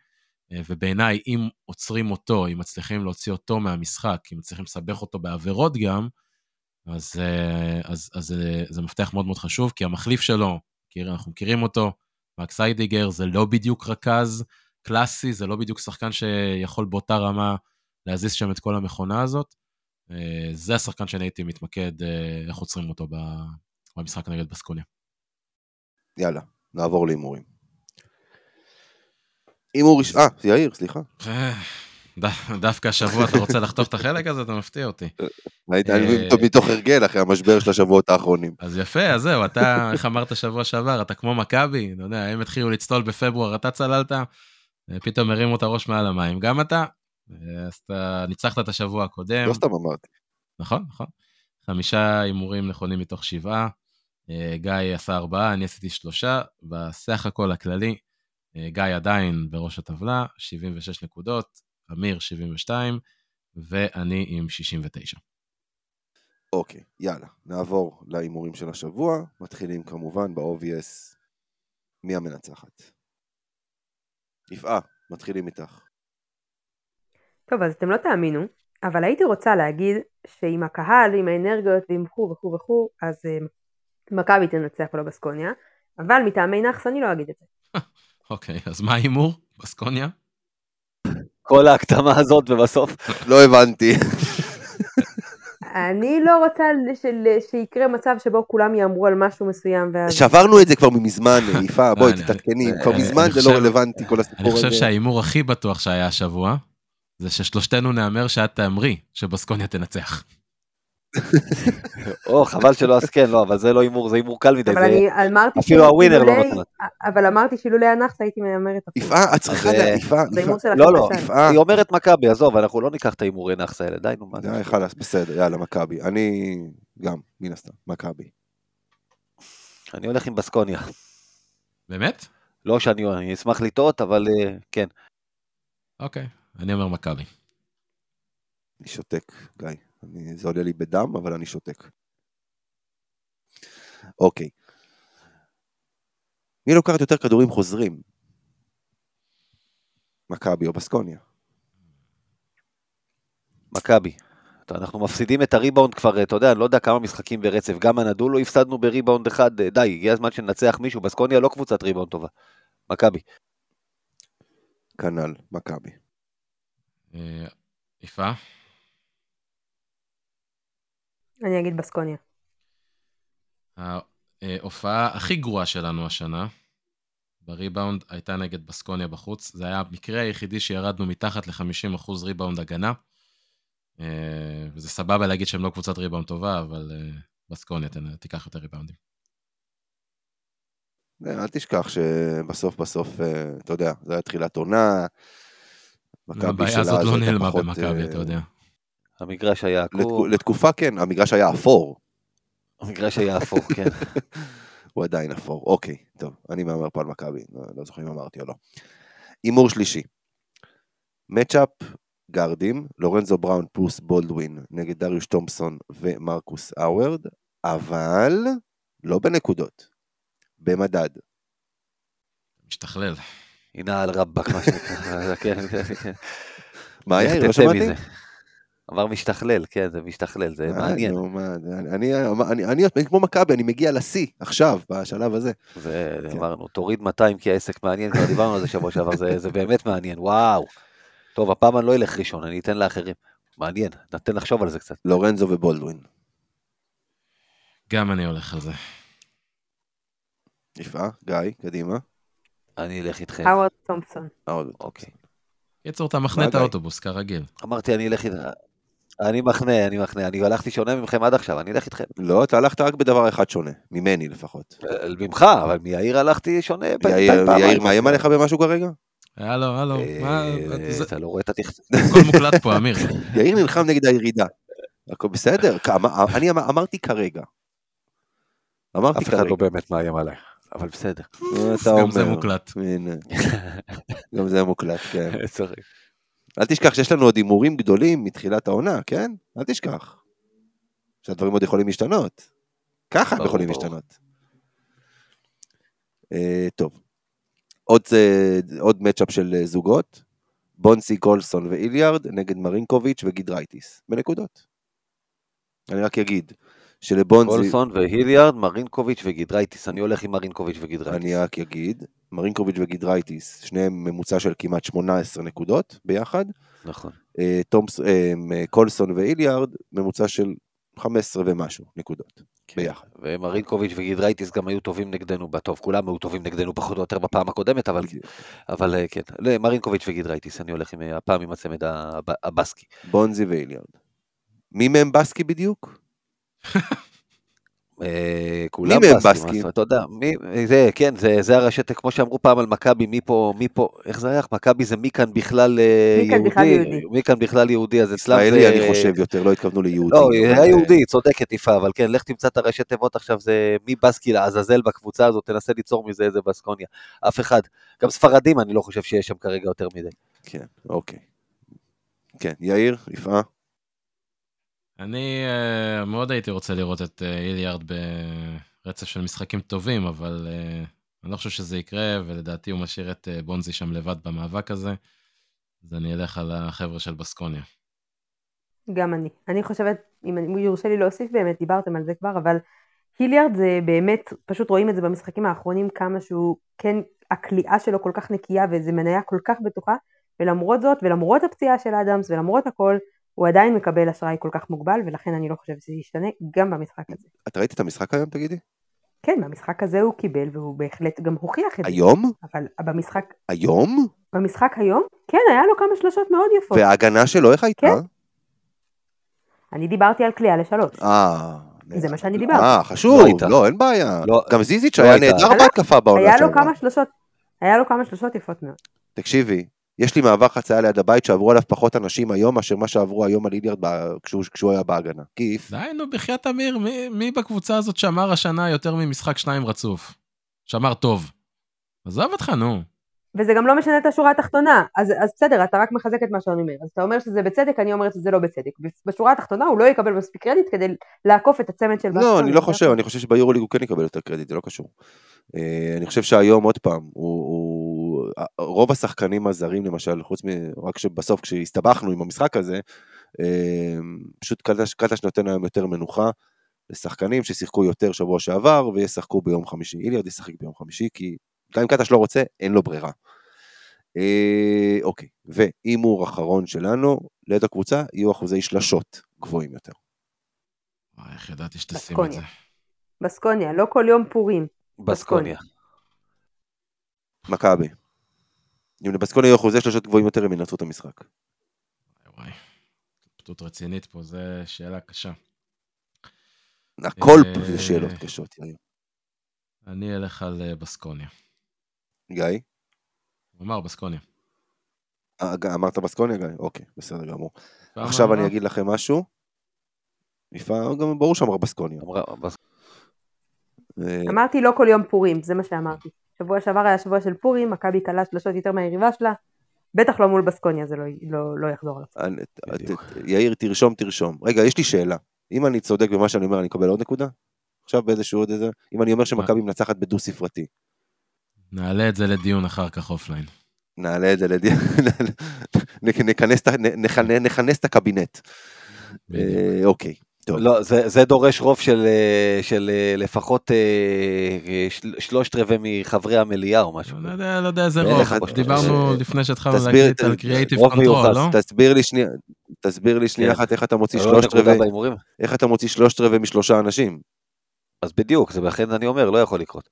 אה, ובעיניי, אם עוצרים אותו, אם מצליחים להוציא אותו מהמשחק, אם מצליחים לסבך אותו בעבירות גם, אז, אז, אז זה, זה מפתח מאוד מאוד חשוב, כי המחליף שלו, אנחנו מכירים אותו, מקס איידיגר זה לא בדיוק רכז קלאסי, זה לא בדיוק שחקן שיכול באותה רמה להזיז שם את כל המכונה הזאת. אה, זה השחקן שאני הייתי מתמקד, אה, איך עוצרים אותו במשחק נגד בסקוניה. יאללה, נעבור להימורים. הימור, אה, יאיר, סליחה. אה, דווקא השבוע אתה רוצה לחתוך את החלק הזה, אתה מפתיע אותי. היית מתוך הרגל אחרי המשבר של השבועות האחרונים. אז יפה, אז זהו, אתה, איך אמרת שבוע שעבר, אתה כמו מכבי, אתה יודע, הם התחילו לצלול בפברואר, אתה צללת, פתאום הרימו את הראש מעל המים, גם אתה, אז אתה ניצחת את השבוע הקודם. לא סתם אמרתי. נכון, נכון. חמישה הימורים נכונים מתוך שבעה. אה, גיא עשה ארבעה, אני עשיתי שלושה. בסך הכל הכללי, אה, גיא עדיין בראש הטבלה, 76 נקודות, אמיר 72, ואני עם 69. אוקיי, יאללה, נעבור להימורים של השבוע. מתחילים כמובן ב-OVS מי המנצחת. יפעה, מתחילים איתך. טוב, אז אתם לא תאמינו, אבל הייתי רוצה להגיד שעם הקהל, עם האנרגיות ועם וכו' וכו' וכו', אז uh, מכבי תנצח ולא בסקוניה, אבל מטעמי נאחס אני לא אגיד את זה. אוקיי, אז מה ההימור? בסקוניה? כל ההקדמה הזאת ובסוף, לא הבנתי. אני לא רוצה ש- שיקרה מצב שבו כולם יאמרו על משהו מסוים ואז... שברנו את זה כבר מזמן, יפעה, בואי אני- תתעדכני, כבר מזמן זה לא רלוונטי כל הסיפור אני חושב הזה. שההימור הכי בטוח שהיה השבוע, זה ששלושתנו נהמר שאת תאמרי שבסקוניה תנצח. או, חבל שלא אז כן, לא, אבל זה לא הימור, זה הימור קל מדי. אבל אני אמרתי אפילו הווינר לא שאילולי- נותן. אבל אמרתי שאילולי הנאחס הייתי מהמרת. יפעה, את צריכה, אז, לה- אה, יפעה, לא, לא. היא אומרת מכבי, עזוב, אנחנו לא ניקח את ההימורי נאחס האלה, די, נו, מה זה. די, חלאס, בסדר, יאללה, מכבי. אני גם, מן הסתם, מכבי. אני הולך עם בסקוניה. באמת? לא שאני אני אשמח לטעות, אבל אה, כן. אוקיי, אני אומר מכבי. אני שותק, גיא. אני, זה עולה לי בדם, אבל אני שותק. אוקיי. מי לוקחת יותר כדורים חוזרים? מכבי או בסקוניה? מכבי. אנחנו מפסידים את הריבאונד כבר, אתה יודע, אני לא יודע כמה משחקים ברצף. גם הנדולו הפסדנו בריבאונד אחד, אה, די, הגיע הזמן שננצח מישהו. בסקוניה לא קבוצת ריבאונד טובה. מכבי. כנ"ל, מכבי. אה, יפה. אני אגיד בסקוניה. ההופעה הכי גרועה שלנו השנה, בריבאונד, הייתה נגד בסקוניה בחוץ. זה היה המקרה היחידי שירדנו מתחת ל-50% ריבאונד הגנה. אה, וזה סבבה להגיד שהם לא קבוצת ריבאונד טובה, אבל אה, בסקוניה תיקח יותר ריבאונדים. אה, אל תשכח שבסוף בסוף, אתה יודע, זה היה תחילת עונה. הבעיה הזאת לא נעלמה במכבי, אתה יודע. המגרש היה עקור, לתקופה כן, המגרש היה אפור. המגרש היה אפור, כן. הוא עדיין אפור. אוקיי, טוב, אני מהמר פה על מכבי, לא, לא זוכר אם אמרתי או לא. הימור שלישי. מצ'אפ גארדים, לורנזו בראון פלוס בולדווין נגד דריוש תומפסון ומרקוס האוורד, אבל לא בנקודות, במדד. משתכלל. הנה על רבאק, מה שנקרא. כן, כן, כן. מה איך יאיר, לא תצא שמעתי? אמר משתכלל, כן, זה משתכלל, זה מעניין. נו, מה, זה- אני, אני, אני, אני, אני כמו מכבי, אני מגיע לשיא, עכשיו, בשלב הזה. זה, כן. אמרנו, תוריד 200 כי העסק מעניין, כבר דיברנו על זה שבוע שעבר, זה, זה באמת מעניין, וואו. טוב, הפעם אני לא אלך ראשון, אני אתן לאחרים. מעניין, נתן לחשוב על זה קצת. לורנזו ובולדווין. גם אני הולך על זה. יפעה, גיא, קדימה. אני אלך איתכם. האוורד תומפסון. האוורד. אוקיי. קיצור, אתה מחנה את? האוטובוס, כרגיל. אמרתי, אני אלך איתכם. אני מחנה, אני מחנה. אני הלכתי שונה מכם עד עכשיו, אני אלך איתכם. לא, אתה הלכת רק בדבר אחד שונה, ממני לפחות. אה, ממך, אבל מיאיר הלכתי שונה יאיר פעמיים. יאיר מאיים עליך במשהו כרגע? הלו, הלו, מה... אה, זה- אתה לא רואה את התכנון. הכל מוקלט פה, אמיר. יאיר נלחם נגד הירידה. הכל בסדר, כמה- אני אמר- אמרתי כרגע. אמרתי אף אחד כרגע. לא באמת מאיים עליי, אבל בסדר. אתה גם זה. מוקלט. גם זה מוקלט, כן. אל תשכח שיש לנו עוד הימורים גדולים מתחילת העונה, כן? אל תשכח. שהדברים עוד יכולים להשתנות. ככה הם יכולים. להשתנות. אה, טוב. עוד, אה, עוד מצ'אפ של אה, זוגות. בונסי קולסון ואיליארד נגד מרינקוביץ' וגידרייטיס. בנקודות. אני רק אגיד שלבונסי... קולסון והיליארד, מרינקוביץ' וגידרייטיס. אני הולך עם מרינקוביץ' וגידרייטיס. אני רק אגיד, מרינקוביץ' וגידרייטיס, שניהם ממוצע של כמעט 18 נקודות ביחד. נכון. אה, תומס, אה, קולסון ואיליארד, ממוצע של 15 ומשהו נקודות ביחד. ומרינקוביץ' וגידרייטיס גם היו טובים נגדנו, טוב, כולם היו טובים נגדנו פחות או יותר בפעם הקודמת, אבל, אבל אה, כן, לא, מרינקוביץ' וגידרייטיס, אני הולך עם, אה, הפעם עם הצמד הב- הבסקי. בונזי ואיליארד. מי מהם בסקי בדיוק? אה, כולם מי מהם בסקים, אתה יודע, מי, זה, כן, זה, זה הרשת, כמו שאמרו פעם על מכבי, מי פה, מי פה, איך זה היה? מכבי זה מי כאן בכלל אה, בכלל יהודי. מי כאן בכלל יהודי, אז אצלם זה... ישראלי, אני חושב יותר, לא התכוונו ליהודי. לא, היה יהודי, צודקת יפה, אבל כן, לך תמצא את הרשת תיבות עכשיו, זה מי בסקי לעזאזל בקבוצה הזאת, תנסה ליצור מזה איזה בסקוניה. אף אחד. גם ספרדים, אני לא חושב שיש שם כרגע יותר מדי. כן, אוקיי. כן, יאיר, יפעה. אני uh, מאוד הייתי רוצה לראות את uh, איליארד ברצף של משחקים טובים, אבל uh, אני לא חושב שזה יקרה, ולדעתי הוא משאיר את uh, בונזי שם לבד במאבק הזה, אז אני אלך על החבר'ה של בסקוניה. גם אני. אני חושבת, אם אני- יורשה לי להוסיף באמת, דיברתם על זה כבר, אבל היליארד זה באמת, פשוט רואים את זה במשחקים האחרונים, כמה שהוא, כן, הכליאה שלו כל כך נקייה, וזו מניה כל כך בטוחה, ולמרות זאת, ולמרות הפציעה של אדמס, ולמרות הכל, הוא עדיין מקבל אשראי כל כך מוגבל, ולכן אני לא חושבת שזה ישתנה גם במשחק הזה. את ראית את המשחק היום, תגידי? כן, במשחק הזה הוא קיבל, והוא בהחלט גם הוכיח את זה. היום? אבל במשחק, היום? במשחק היום, כן, היה לו כמה שלושות מאוד יפות. וההגנה שלו, איך הייתה? כן. אני דיברתי על כליאה לשלוש. אה... זה מה שאני דיברתי. אה, חשוב, לא. לא, אין בעיה. לא- גם זיזיץ' לא היה הייתה. נהדר בהתקפה בעונה היה לו שעברה. כמה שלושות, היה לו כמה שלושות יפות מאוד. תקשיבי, יש לי מעבר חצייה ליד הבית שעברו עליו פחות אנשים היום מאשר מה שעברו היום על איליארד כשהוא כשהוא היה בהגנה. כיף. די, נו, בחייאת אמיר, מי, מי בקבוצה הזאת שמר השנה יותר ממשחק שניים רצוף? שמר טוב. עזוב אותך, נו. וזה גם לא משנה את השורה התחתונה, אז, אז בסדר, אתה רק מחזק את מה שאני אומר. אז אתה אומר שזה בצדק, אני אומרת שזה לא בצדק. בשורה התחתונה הוא לא יקבל מספיק קרדיט כדי לעקוף את הצמד של לא, ברצלונה. אני לא חושב, אני חושב שביורוליג הוא כן יקבל יותר קרדיט, זה לא קשור. אה, אני חושב שהיום, עוד פעם, הוא, הוא, רוב השחקנים הזרים, למשל, חוץ מ... רק שבסוף, כשהסתבכנו עם המשחק הזה, אה, פשוט קלטש, קלטש נותן היום יותר מנוחה לשחקנים ששיחקו יותר שבוע שעבר, וישחקו ביום חמישי. איליארד ישחק ביום חמישי, כי גם אם קלטש לא רוצה, אין לו ברירה. אה, אוקיי, והימור אחרון שלנו, ליד הקבוצה יהיו אחוזי שלשות גבוהים יותר. וואי, איך ידעתי שתשים את זה. בסקוניה. בסקוניה, לא כל יום פורים. בסקוניה. מכבי. אם לבסקוני יהיו אחוזי שלושות גבוהים יותר, הם ינצחו את המשחק. וואי, התלבטות רצינית פה, זו שאלה קשה. הכל אה, פה זה שאלות קשות, יאיר. אני אלך על אה, בסקוניה. גיא? הוא אמר בסקוניה. אה, אמרת בסקוניה, גיא? אוקיי, בסדר גמור. עכשיו אני אגיד לכם משהו. יפה, גם ברור שאמר בסקוניה. אה, אמרתי לא כל יום פורים, זה מה שאמרתי. שבוע שעבר היה שבוע של פורים, מכבי קלה שלושות יותר מהיריבה שלה, בטח לא מול בסקוניה, זה לא, לא, לא יחזור על עצמו. יאיר, תרשום, תרשום. רגע, יש לי שאלה. אם אני צודק במה שאני אומר, אני אקבל עוד נקודה? עכשיו באיזשהו עוד איזה... אם אני אומר שמכבי מנצחת בדו ספרתי, נעלה את זה לדיון אחר כך offline. נעלה את זה לדיון, נכנס את הקבינט. אה, אוקיי, טוב. לא, זה, זה דורש רוב של, אה, של אה, לפחות אה, של, שלושת רבעי מחברי המליאה או משהו. לא יודע, לא יודע איזה רוב. דיברנו אה, לפני שהתחלנו תסביר- להקליט על ת- creative control, מיוחס, לא? תסביר לי שנייה, תסביר לי שנייה כן. אחת איך אתה מוציא לא שלושת רבעי? איך אתה מוציא שלושת רבעי משלושה אנשים? אז בדיוק, זה לכן אני אומר, לא יכול לקרות.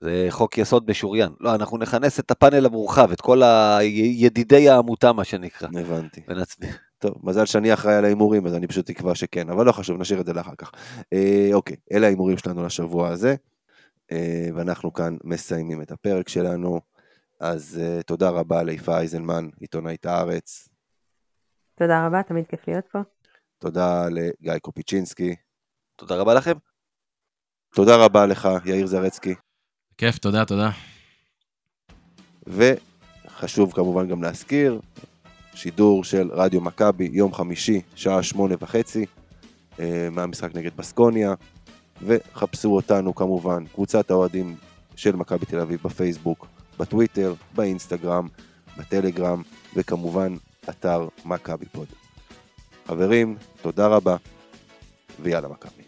זה חוק יסוד משוריין. לא, אנחנו נכנס את הפאנל המורחב, את כל הידידי העמותה, מה שנקרא, הבנתי. ונצביע. טוב, מזל שאני אחראי על ההימורים, אז אני פשוט תקווה שכן, אבל לא חשוב, נשאיר את זה לאחר כך. אה, אוקיי, אלה ההימורים שלנו לשבוע הזה, אה, ואנחנו כאן מסיימים את הפרק שלנו. אז אה, תודה רבה ליפה אייזנמן, עיתונאית הארץ, תודה רבה, תמיד כיף להיות פה. תודה לגיא קופיצ'ינסקי, תודה רבה לכם. תודה רבה לך, יאיר זרצקי, כיף, תודה, תודה. וחשוב כמובן גם להזכיר, שידור של רדיו מכבי, יום חמישי, שעה שמונה וחצי, אה, מהמשחק נגד בסקוניה, וחפשו אותנו כמובן, קבוצת האוהדים של מכבי תל אביב בפייסבוק, בטוויטר, באינסטגרם, בטלגרם, וכמובן, אתר מכבי פוד. חברים, תודה רבה, ויאללה מכבי.